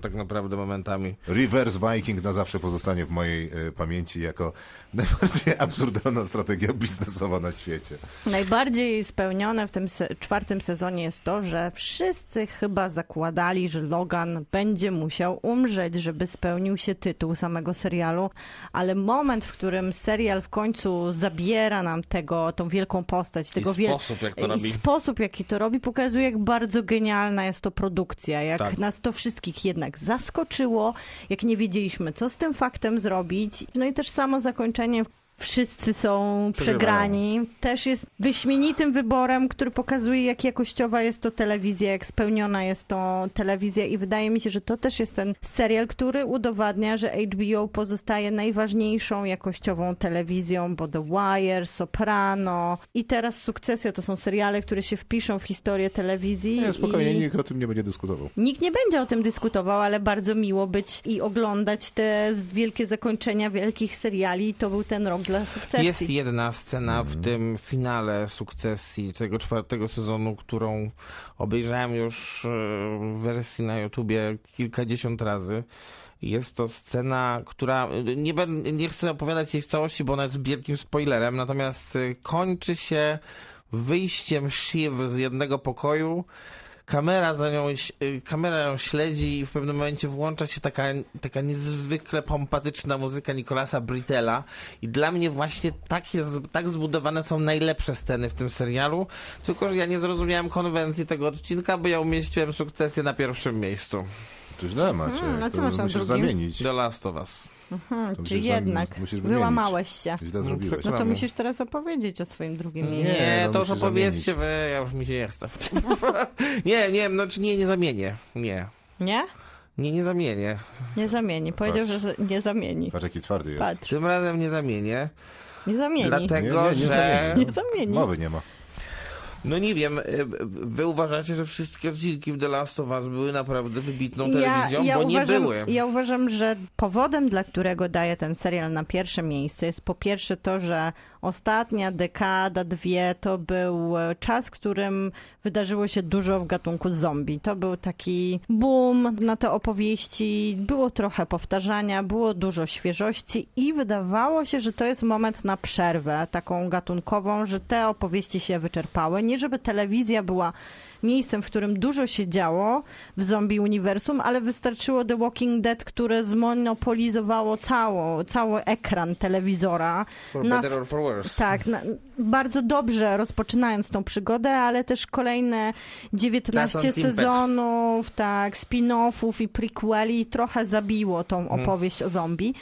tak naprawdę momentami. Reverse Viking na zawsze pozostanie w mojej e, pamięci jako najbardziej absurdalna strategia biznesowa na świecie. Najbardziej spełnione w tym se- czwartym sezonie jest to, że wszyscy chyba zakładali, że Logan będzie musiał umrzeć, żeby spełnił się tytuł samego serialu, ale moment, w którym serial w końcu zabiera nam tego, tą wielką postać, tego wiel- sposób, jak to i robi. sposób, jaki to robi, pokazuje, jak bardzo genialna jest to produkcja, jak Tak. nas to wszystkich jednak zaskoczyło, jak nie wiedzieliśmy, co z tym faktem zrobić. No i też samo zakończenie, wszyscy są przegrani. Też jest wyśmienitym wyborem, który pokazuje, jak jakościowa jest to telewizja, jak spełniona jest to telewizja i wydaje mi się, że to też jest ten serial, który udowadnia, że HBO pozostaje najważniejszą jakościową telewizją, bo The Wire, Soprano i teraz Sukcesja to są seriale, które się wpiszą w historię telewizji. Nie, spokojnie, i... nikt o tym nie będzie dyskutował. Nikt nie będzie o tym dyskutował, ale bardzo miło być i oglądać te wielkie zakończenia wielkich seriali. To był ten rok dla sukcesji. Jest jedna scena w tym finale sukcesji tego czwartego sezonu, którą obejrzałem już e, w wersji na YouTubie kilkadziesiąt razy. Jest to scena, która. Nie, będę, nie chcę opowiadać jej w całości, bo ona jest wielkim spoilerem, natomiast e, kończy się wyjściem Shiv z jednego pokoju. Kamera za nią, y, kamera ją śledzi i w pewnym momencie włącza się taka, taka niezwykle pompatyczna muzyka Nicolasa Britella i dla mnie właśnie tak, jest, tak zbudowane są najlepsze sceny w tym serialu, tylko że ja nie zrozumiałem konwencji tego odcinka, bo ja umieściłem sukcesję na pierwszym miejscu. To źle macie. Hmm, a co masz musisz drugim? zamienić. The Last of Us. To czy jednak musisz wyłamałeś się. Źle zrobiłeś. No to Przykro mi. musisz teraz opowiedzieć o swoim drugim miejscu. Nie, Nie, no to już opowiedzcie wy, ja już mi się nie chce. nie, nie, no czy nie, nie zamienię. Nie. Nie? Nie, nie zamienię. Nie zamieni. Powiedział, Patrz. że nie zamieni. Patrz, jaki twardy jest. Patrz, Tym razem nie zamienię. nie zamieni. Dlatego, Nie, nie, nie że. zamienię. Nie zamieni. Mowy nie ma. No nie wiem, y, wy uważacie, że wszystkie odcinki w The Last of Us były naprawdę wybitną Ja- telewizją? ja bo nie uważam, były. Ja uważam, że powodem, dla którego daję ten serial na pierwsze miejsce jest po pierwsze to, że ostatnia dekada, dwie to był e, czas, w którym wydarzyło się dużo w gatunku zombie. To był taki boom na te opowieści, było trochę powtarzania, było dużo świeżości i wydawało się, że to jest moment na przerwę taką gatunkową, że te opowieści się wyczerpały. Nie żeby telewizja była miejscem, w którym dużo się działo w zombie uniwersum, ale wystarczyło The Walking Dead, które zmonopolizowało cało, cały ekran telewizora. For nas- better or for worse. Tak, na, bardzo dobrze rozpoczynając tą przygodę, ale też kolejne 19 Tracąc impet. sezonów, tak, spin-offów i prequeli trochę zabiło tą Mhm. opowieść o zombie.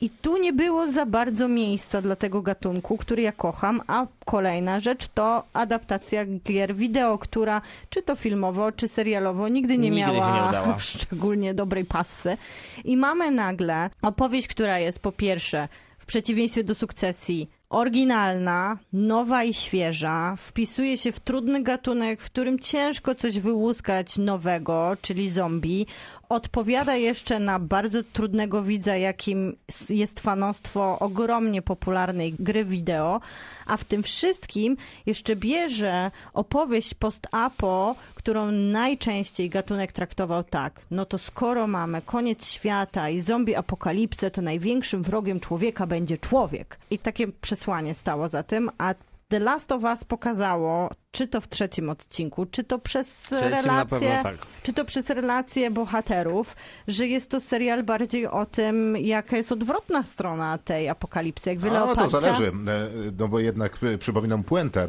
I tu nie było za bardzo miejsca dla tego gatunku, który ja kocham, a kolejna rzecz to adaptacja gier wideo, która czy to filmowo, czy serialowo nigdy nie Nigdy miała nie szczególnie dobrej passy. I mamy nagle opowieść, która jest po pierwsze w przeciwieństwie do sukcesji oryginalna, nowa i świeża, wpisuje się w trudny gatunek, w którym ciężko coś wyłuskać nowego, czyli zombie. Odpowiada jeszcze na bardzo trudnego widza, jakim jest fanostwo ogromnie popularnej gry wideo, a w tym wszystkim jeszcze bierze opowieść post-apo, którą najczęściej gatunek traktował tak. No to skoro mamy koniec świata i zombie apokalipsę, to największym wrogiem człowieka będzie człowiek. I takie przesłanie stało za tym, a The Last of Us pokazało, czy to w trzecim odcinku, czy to przez Trzecim relacje, tak. czy to przez relacje bohaterów, że jest to serial bardziej o tym, jaka jest odwrotna strona tej apokalipsy. Jak wiele A, to zależy, e, no bo jednak e, przypominam puentę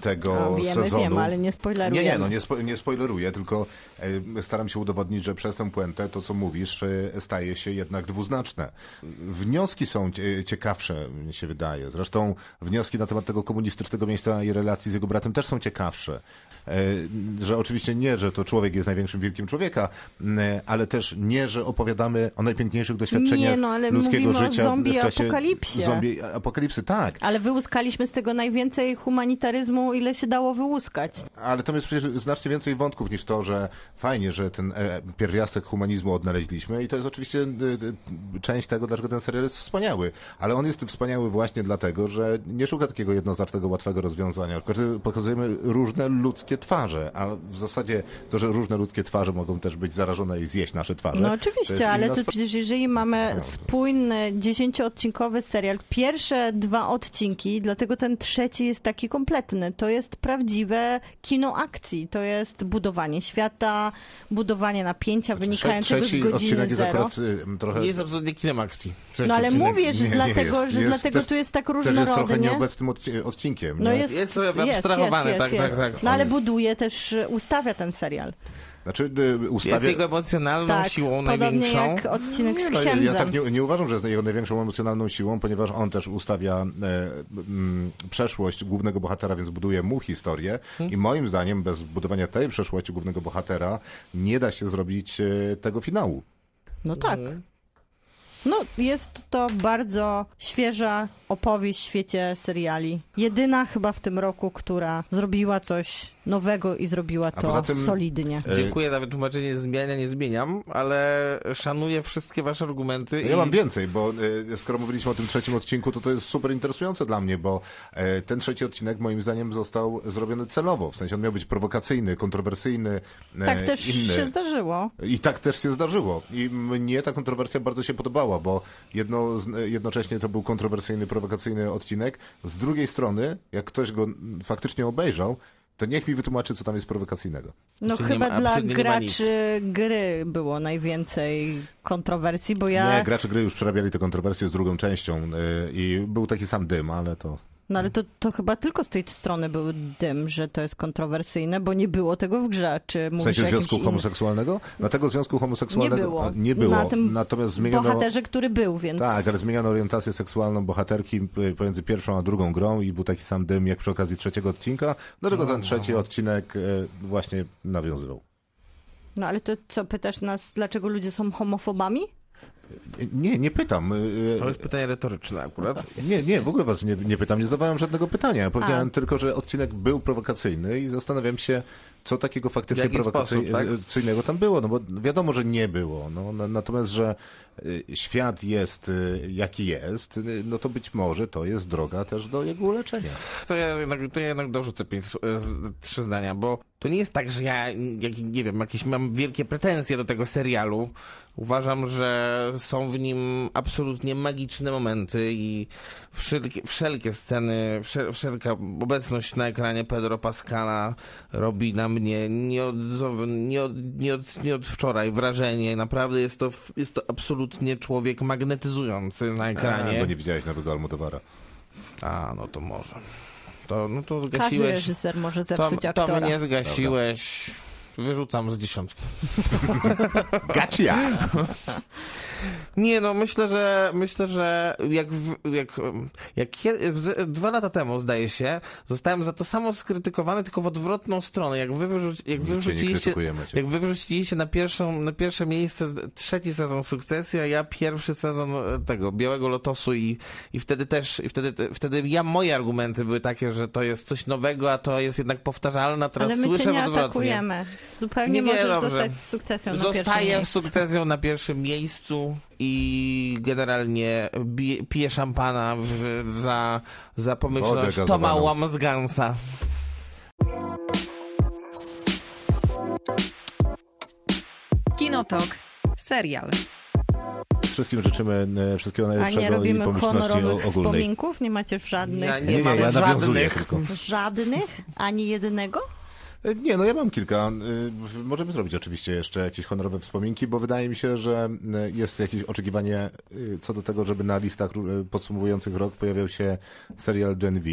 tego No, wiemy, sezonu. ale nie. Nie, nie, no nie, spo, nie spoileruję, tylko e, staram się udowodnić, że przez tę puentę to, co mówisz, e, staje się jednak dwuznaczne. Wnioski są cie- ciekawsze, mi się wydaje. Zresztą wnioski na temat tego komunistycznego miejsca i relacji z jego bratem też są ciekawsze. E, Że oczywiście nie, że to człowiek jest największym wilkiem człowieka, m, ale też nie, że opowiadamy o najpiękniejszych doświadczeniach Nie, no, ale ludzkiego mówimy o życia zombie w czasie apokalipsie. zombie apokalipsy. Tak, Ale wyłuskaliśmy z tego najwięcej humanitaryzmu, ile się dało wyłuskać. Ale tam jest przecież znacznie więcej wątków niż to, że fajnie, że ten e, pierwiastek humanizmu odnaleźliśmy i to jest oczywiście e, e, część tego, dlaczego ten serial jest wspaniały. Ale on jest wspaniały właśnie dlatego, że nie szuka takiego jednoznacznego, łatwego rozwiązania. Pokazujemy różne ludzkie twarze, a w zasadzie to, że różne ludzkie twarze mogą też być zarażone i zjeść nasze twarze. No to jest oczywiście, ale to przecież jeżeli mamy spójny, dziesięcioodcinkowy serial, pierwsze dwa odcinki, dlatego ten trzeci jest taki kompletny. To jest prawdziwe kino akcji. To jest budowanie świata, budowanie napięcia wynikającego Trzeci z godziny odcinek jest zero. akurat y, trochę... Nie jest absolutnie kinem akcji. No ale mówię, że Nie, nie dlatego, jest. że Jest dlatego też- tu jest tak Też jest trochę różnorodnie. nieobecnym odci- odcinkiem. No nie? jest, Jest trochę abstrahowany, tak, tak, tak. No ale buduje też, ustawia ten serial. Znaczy Jest ustawia... jego emocjonalną Tak, siłą podobnie największą. jak odcinek z Nie, no, księdzem. ja tak nie, nie uważam, że jest jego największą emocjonalną siłą, ponieważ on też ustawia e, mm, przeszłość głównego bohatera, więc buduje mu historię. Hmm. I moim zdaniem bez budowania tej przeszłości głównego bohatera nie da się zrobić e, tego finału. No tak. Mhm. No, jest to bardzo świeża opowieść w świecie seriali. Jedyna chyba w tym roku, która zrobiła coś nowego i zrobiła to tym- solidnie. E, Dziękuję za wytłumaczenie, zmiania nie zmieniam, ale szanuję wszystkie wasze argumenty. Ja i... mam więcej, bo e, skoro mówiliśmy o tym trzecim odcinku, to to jest super interesujące dla mnie, bo e, ten trzeci odcinek moim zdaniem został zrobiony celowo. W sensie on miał być prowokacyjny, kontrowersyjny, e, Tak też inny. się zdarzyło. I tak też się zdarzyło. I mnie ta kontrowersja bardzo się podobała, bo jedno, jednocześnie to był kontrowersyjny, prowokacyjny odcinek. Z drugiej strony, jak ktoś go faktycznie obejrzał, to niech mi wytłumaczy, co tam jest prowokacyjnego. No Czyli nie chyba ma- dla graczy gry było najwięcej kontrowersji, bo ja... Nie, gracze gry już przerabiali tę kontrowersję z drugą częścią e, i był taki sam dym, ale to... No ale to, to chyba tylko z tej strony był dym, że to jest kontrowersyjne, bo nie było tego w grze. Czy W mówisz sensie związku innym? homoseksualnego? Na tego związku homoseksualnego Nie było. nie było. Na tym Natomiast zmieniono. Bohaterze, który był, więc... Tak, ale zmieniono orientację seksualną bohaterki pomiędzy pierwszą a drugą grą i był taki sam dym jak przy okazji trzeciego odcinka, do czego ten trzeci odcinek y, właśnie nawiązywał. No ale to co, pytasz nas, dlaczego ludzie są homofobami? Nie, nie pytam. y, y, To jest pytanie retoryczne akurat. Nie, nie, w ogóle was nie, nie pytam, nie zadawałem żadnego pytania. Powiedziałem A. tylko, że odcinek był prowokacyjny i zastanawiam się, co takiego faktycznie jaki prowokacyjnego sposób, tak? tam było, no bo wiadomo, że nie było. No, na- natomiast, że świat jest y, jaki jest, y, no to być może to jest droga też do jego uleczenia. To ja jednak, to ja jednak dorzucę pięć, trzy zdania, bo to nie jest tak, że ja, jak, nie wiem, jakieś mam wielkie pretensje do tego serialu. Uważam, że są w nim absolutnie magiczne momenty i wszelkie, wszelkie sceny, wszel, wszelka obecność na ekranie Pedro Pascala robi na mnie nie od, nie od, nie od, nie od wczoraj wrażenie. Naprawdę jest to, jest to absolutnie człowiek magnetyzujący na A, ekranie. bo nie widziałeś nowego Almodowara. A, no to może. To, no to Każdy zgasiłeś. reżyser może To, zepsuć to aktora. mnie zgasiłeś. Wyrzucam z dziesiątki. Gacia! Nie no, myślę, że myślę, że jak, w, jak, jak z- dwa lata temu, zdaje się, zostałem za to samo skrytykowany, tylko w odwrotną stronę. Jak wy, wyrzuci, jak wy wyrzuciliście, jak wy wyrzuciliście na, pierwszą, na pierwsze miejsce trzeci sezon sukcesji, a ja pierwszy sezon e, tego, Białego Lotosu i, i wtedy też, i wtedy, wtedy ja, moje argumenty były takie, że to jest coś nowego, a to jest jednak powtarzalne, a teraz Ale my słyszę cię nie odwrotnie. atakujemy. Zupełnie Nie, nie, możesz dobrze. zostać z sukcesją na pierwszym Zostaję z miejscu. sukcesją na pierwszym miejscu i generalnie bije, piję szampana w, za, za pomyślność. Toma Łamsgansa. Kinotok. Serial. Wszystkim życzymy e, wszystkiego A nie najlepszego i robimy pomyślności honorowych ogólnej. wspominków? Nie macie żadnych? Ja Nie, nie, mam ja żadnych. tylko. Żadnych? Ani jednego? Nie, no ja mam kilka. Y, Możemy zrobić oczywiście jeszcze jakieś honorowe wspominki, bo wydaje mi się, że y, jest jakieś oczekiwanie y, co do tego, żeby na listach podsumowujących rok pojawiał się serial Gen V.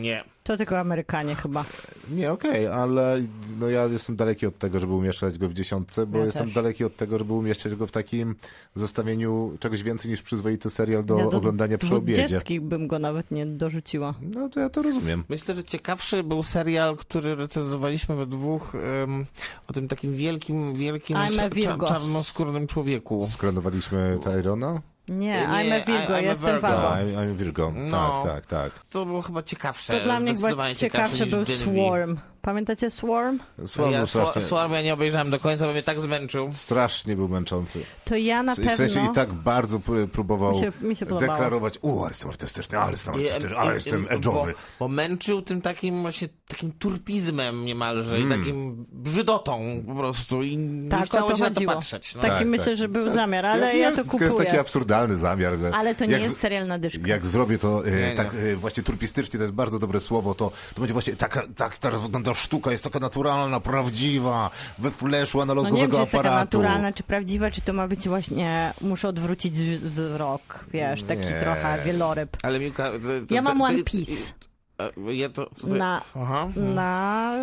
Nie. To tylko Amerykanie chyba. Nie, okej, ale no ja jestem daleki od tego, żeby umieszczać go w dziesiątce, bo Ja jestem też. daleki od tego, żeby umieszczać go w takim zestawieniu czegoś więcej niż przyzwoity serial do Ja oglądania przy obiedzie. bym go nawet nie dorzuciła. No to ja to rozumiem. Myślę, że ciekawszy był serial, który recenzowaliśmy we dwóch em, o tym takim wielkim, wielkim cza- czarnoskórnym człowieku. Sklanowaliśmy Tyrona? Nie, Nie, I'm a Virgo, I- I'm jestem Virgo. Tak, I'm, I'm Virgo. No. Tak, tak, tak. To było chyba ciekawsze. To dla mnie chyba ciekawszy niż był. Swarm. Pamiętacie Swarm? Słabo Ja strasznie. Swa- Swarm ja nie obejrzałem do końca, bo mnie tak zmęczył. Strasznie był męczący. To ja na W sensie pewno... i tak bardzo próbował Mi się- mi się deklarować, o, ale jestem artystyczny, ale jestem artystyczny, ale jestem bo, edge'owy. bo męczył tym takim właśnie takim turpizmem niemalże Mm. i takim brzydotą po prostu i Tak, nie o chciało to się na to chodziło. patrzeć. No. Taki Tak, myślę, tak. że był zamiar, ale ja, wiem, to tylko jest taki kupuję. absurdalny zamiar, że Ale to nie jak jest serial na dyszkę. Jak zrobię to e, Nie, nie. tak e, właśnie turpistycznie, to jest bardzo dobre słowo, to, to będzie właśnie taka, tak teraz wygląda sztuka, jest taka naturalna, prawdziwa, we flashu No nie wiem, analogowego czy jest taka aparatu. naturalna, czy prawdziwa, czy to ma być właśnie, muszę odwrócić wz- wzrok, wiesz, taki Nie. trochę wieloryb. Ale Miłka... to- to- Ja mam One Piece. Ja to, to... Na- Aha. Na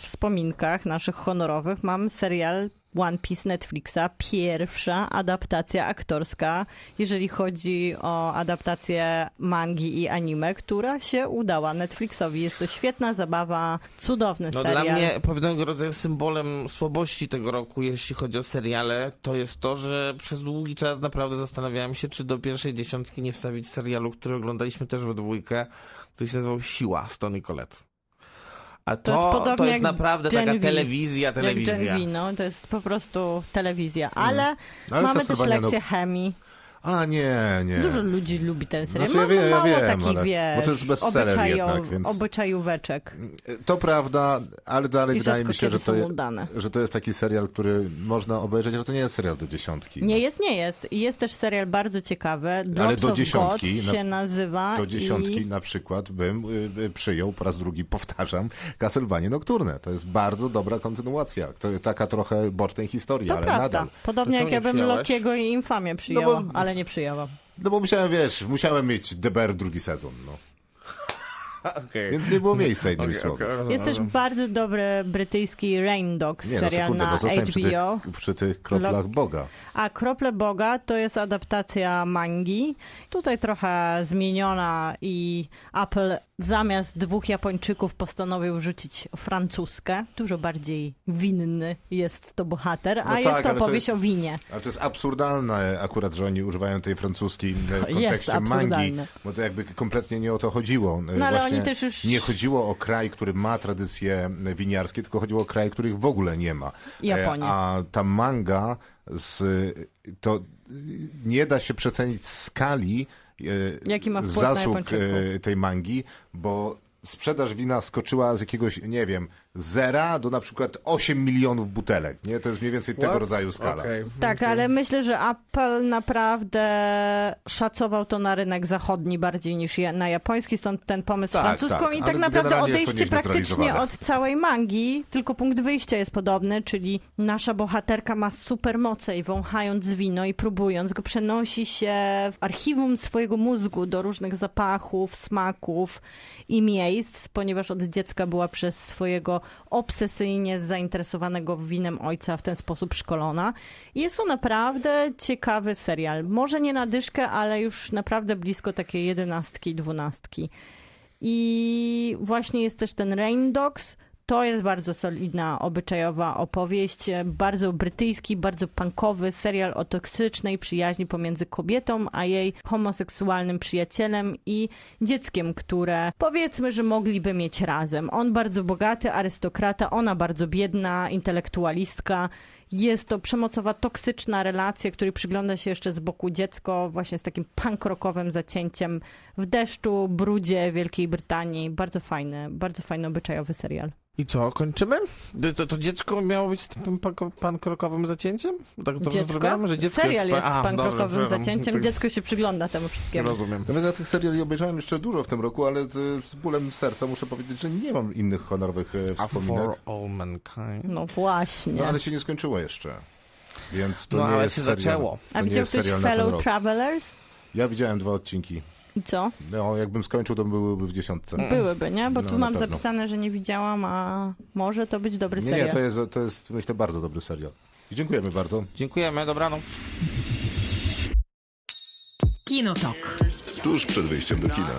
wspominkach naszych honorowych mam serial One Piece Netflixa, pierwsza adaptacja aktorska, jeżeli chodzi o adaptację mangi i anime, która się udała Netflixowi. Jest to świetna zabawa, cudowny No serial. dla mnie pewnego rodzaju symbolem słabości tego roku, jeśli chodzi o seriale, to jest to, że przez długi czas naprawdę zastanawiałem się, czy do pierwszej dziesiątki nie wstawić serialu, który oglądaliśmy też we dwójkę, który się nazywał Siła z Tony Collette. A to, To jest podobnie to jest jak naprawdę Gen taka V. telewizja, telewizja. Jak Gen V, no, to jest po prostu telewizja. Ale, Ale mamy też no- lekcję chemii. A nie, nie. Dużo ludzi lubi ten serial. Znaczy, ja wiem, ja mało wiem, takich, ale- wiesz, bo to jest bestseller obyczajo- jednak, więc- obyczajóweczek. To prawda, ale dalej I wydaje mi się, że to, je, że to jest taki serial, który można obejrzeć, ale to nie jest serial do dziesiątki. Nie jest, nie jest. Jest też serial bardzo ciekawy. Drops do of dziesiątki, God na- się nazywa. Do dziesiątki I... na przykład bym y, y, przyjął, po raz drugi powtarzam, Castlevania Nocturne. To jest bardzo dobra kontynuacja. To taka trochę bocznej historii, To ale prawda. nadal. Podobnie To jak ja bym? Lokiego i Infamię przyjęła, bo- ale nie przyjęłam. No bo musiałem, wiesz, musiałem mieć DBR drugi sezon, no. Okej. Więc nie było miejsca innymi Okej, słowy. rozumiem, Jest też bardzo dobry brytyjski Rain Dogs Nie, no serial sekundę, na no zostałem przy tych, HBO. przy tych kroplach Boga. A Krople Boga to jest adaptacja mangi. Tutaj trochę zmieniona i Apple zamiast dwóch Japończyków postanowił rzucić francuskę. Dużo bardziej winny jest to bohater, a No jest tak, to ale to opowieść jest- o winie. Ale to jest absurdalne akurat, że oni używają tej francuskiej e, w Jest kontekście mangi, bo to jakby kompletnie nie o to chodziło. E, No ale Właśnie oni też już- Nie chodziło o kraj, który ma tradycje e, winiarskie, tylko chodziło o kraj, których w ogóle nie ma. Japonię. A ta manga z, to nie da się przecenić skali e, zasług e, tej mangi, bo sprzedaż wina skoczyła z jakiegoś, nie wiem, zera do na przykład 8 milionów butelek. Nie? To jest mniej więcej tego What? rodzaju skala. Okej. Tak, ale myślę, że Apple naprawdę szacował to na rynek zachodni bardziej niż na japoński, stąd ten pomysł Tak, z francuską tak, i tak naprawdę odejście praktycznie od całej mangi, tylko punkt wyjścia jest podobny, czyli nasza bohaterka ma supermoce i wąchając wino i próbując go przenosi się w archiwum swojego mózgu do różnych zapachów, smaków i miejsc, ponieważ od dziecka była przez swojego obsesyjnie zainteresowanego winem ojca w ten sposób szkolona. Jest to naprawdę ciekawy serial. Może nie na dyszkę, ale już naprawdę blisko takiej jedenastki, dwunastki. I właśnie jest też ten Rain Dogs. To jest bardzo solidna, obyczajowa opowieść, bardzo brytyjski, bardzo punkowy serial o toksycznej przyjaźni pomiędzy kobietą a jej homoseksualnym przyjacielem i dzieckiem, które powiedzmy, że mogliby mieć razem. On bardzo bogaty, arystokrata, ona bardzo biedna, intelektualistka. Jest to przemocowa, toksyczna relacja, której przygląda się jeszcze z boku dziecko, właśnie z takim punk rockowym zacięciem w deszczu, brudzie Wielkiej Brytanii. Bardzo fajny, bardzo fajny obyczajowy serial. I co, kończymy? To, to, dziecko miało być z tym pan- pankrokowym zacięciem? Tak to Dziecko? zrobiłem, że dziecko Serial jest pa- z A, przepraszam. zacięciem, Tak, dziecko się przygląda temu wszystkiemu. Rozumiem. Ja tych seriali obejrzałem jeszcze dużo w tym roku, ale z, z bólem serca muszę powiedzieć, że nie mam innych honorowych e, A wspominek. for all mankind. No właśnie. No ale się nie skończyło jeszcze. Więc to No, nie ale jest się serial. zaczęło. A widział ktoś Fellow. Travelers? Ja widziałem dwa odcinki. I co? No, jakbym skończył, to byłyby w dziesiątce. Byłyby, nie? Bo No, tu mam pewno. zapisane, że nie widziałam, a może to być dobry Nie, serial. nie, to jest, to jest myślę bardzo dobry serial. I dziękujemy bardzo. Dziękujemy, dobranoc. Kinotok. Tuż przed wyjściem do kina.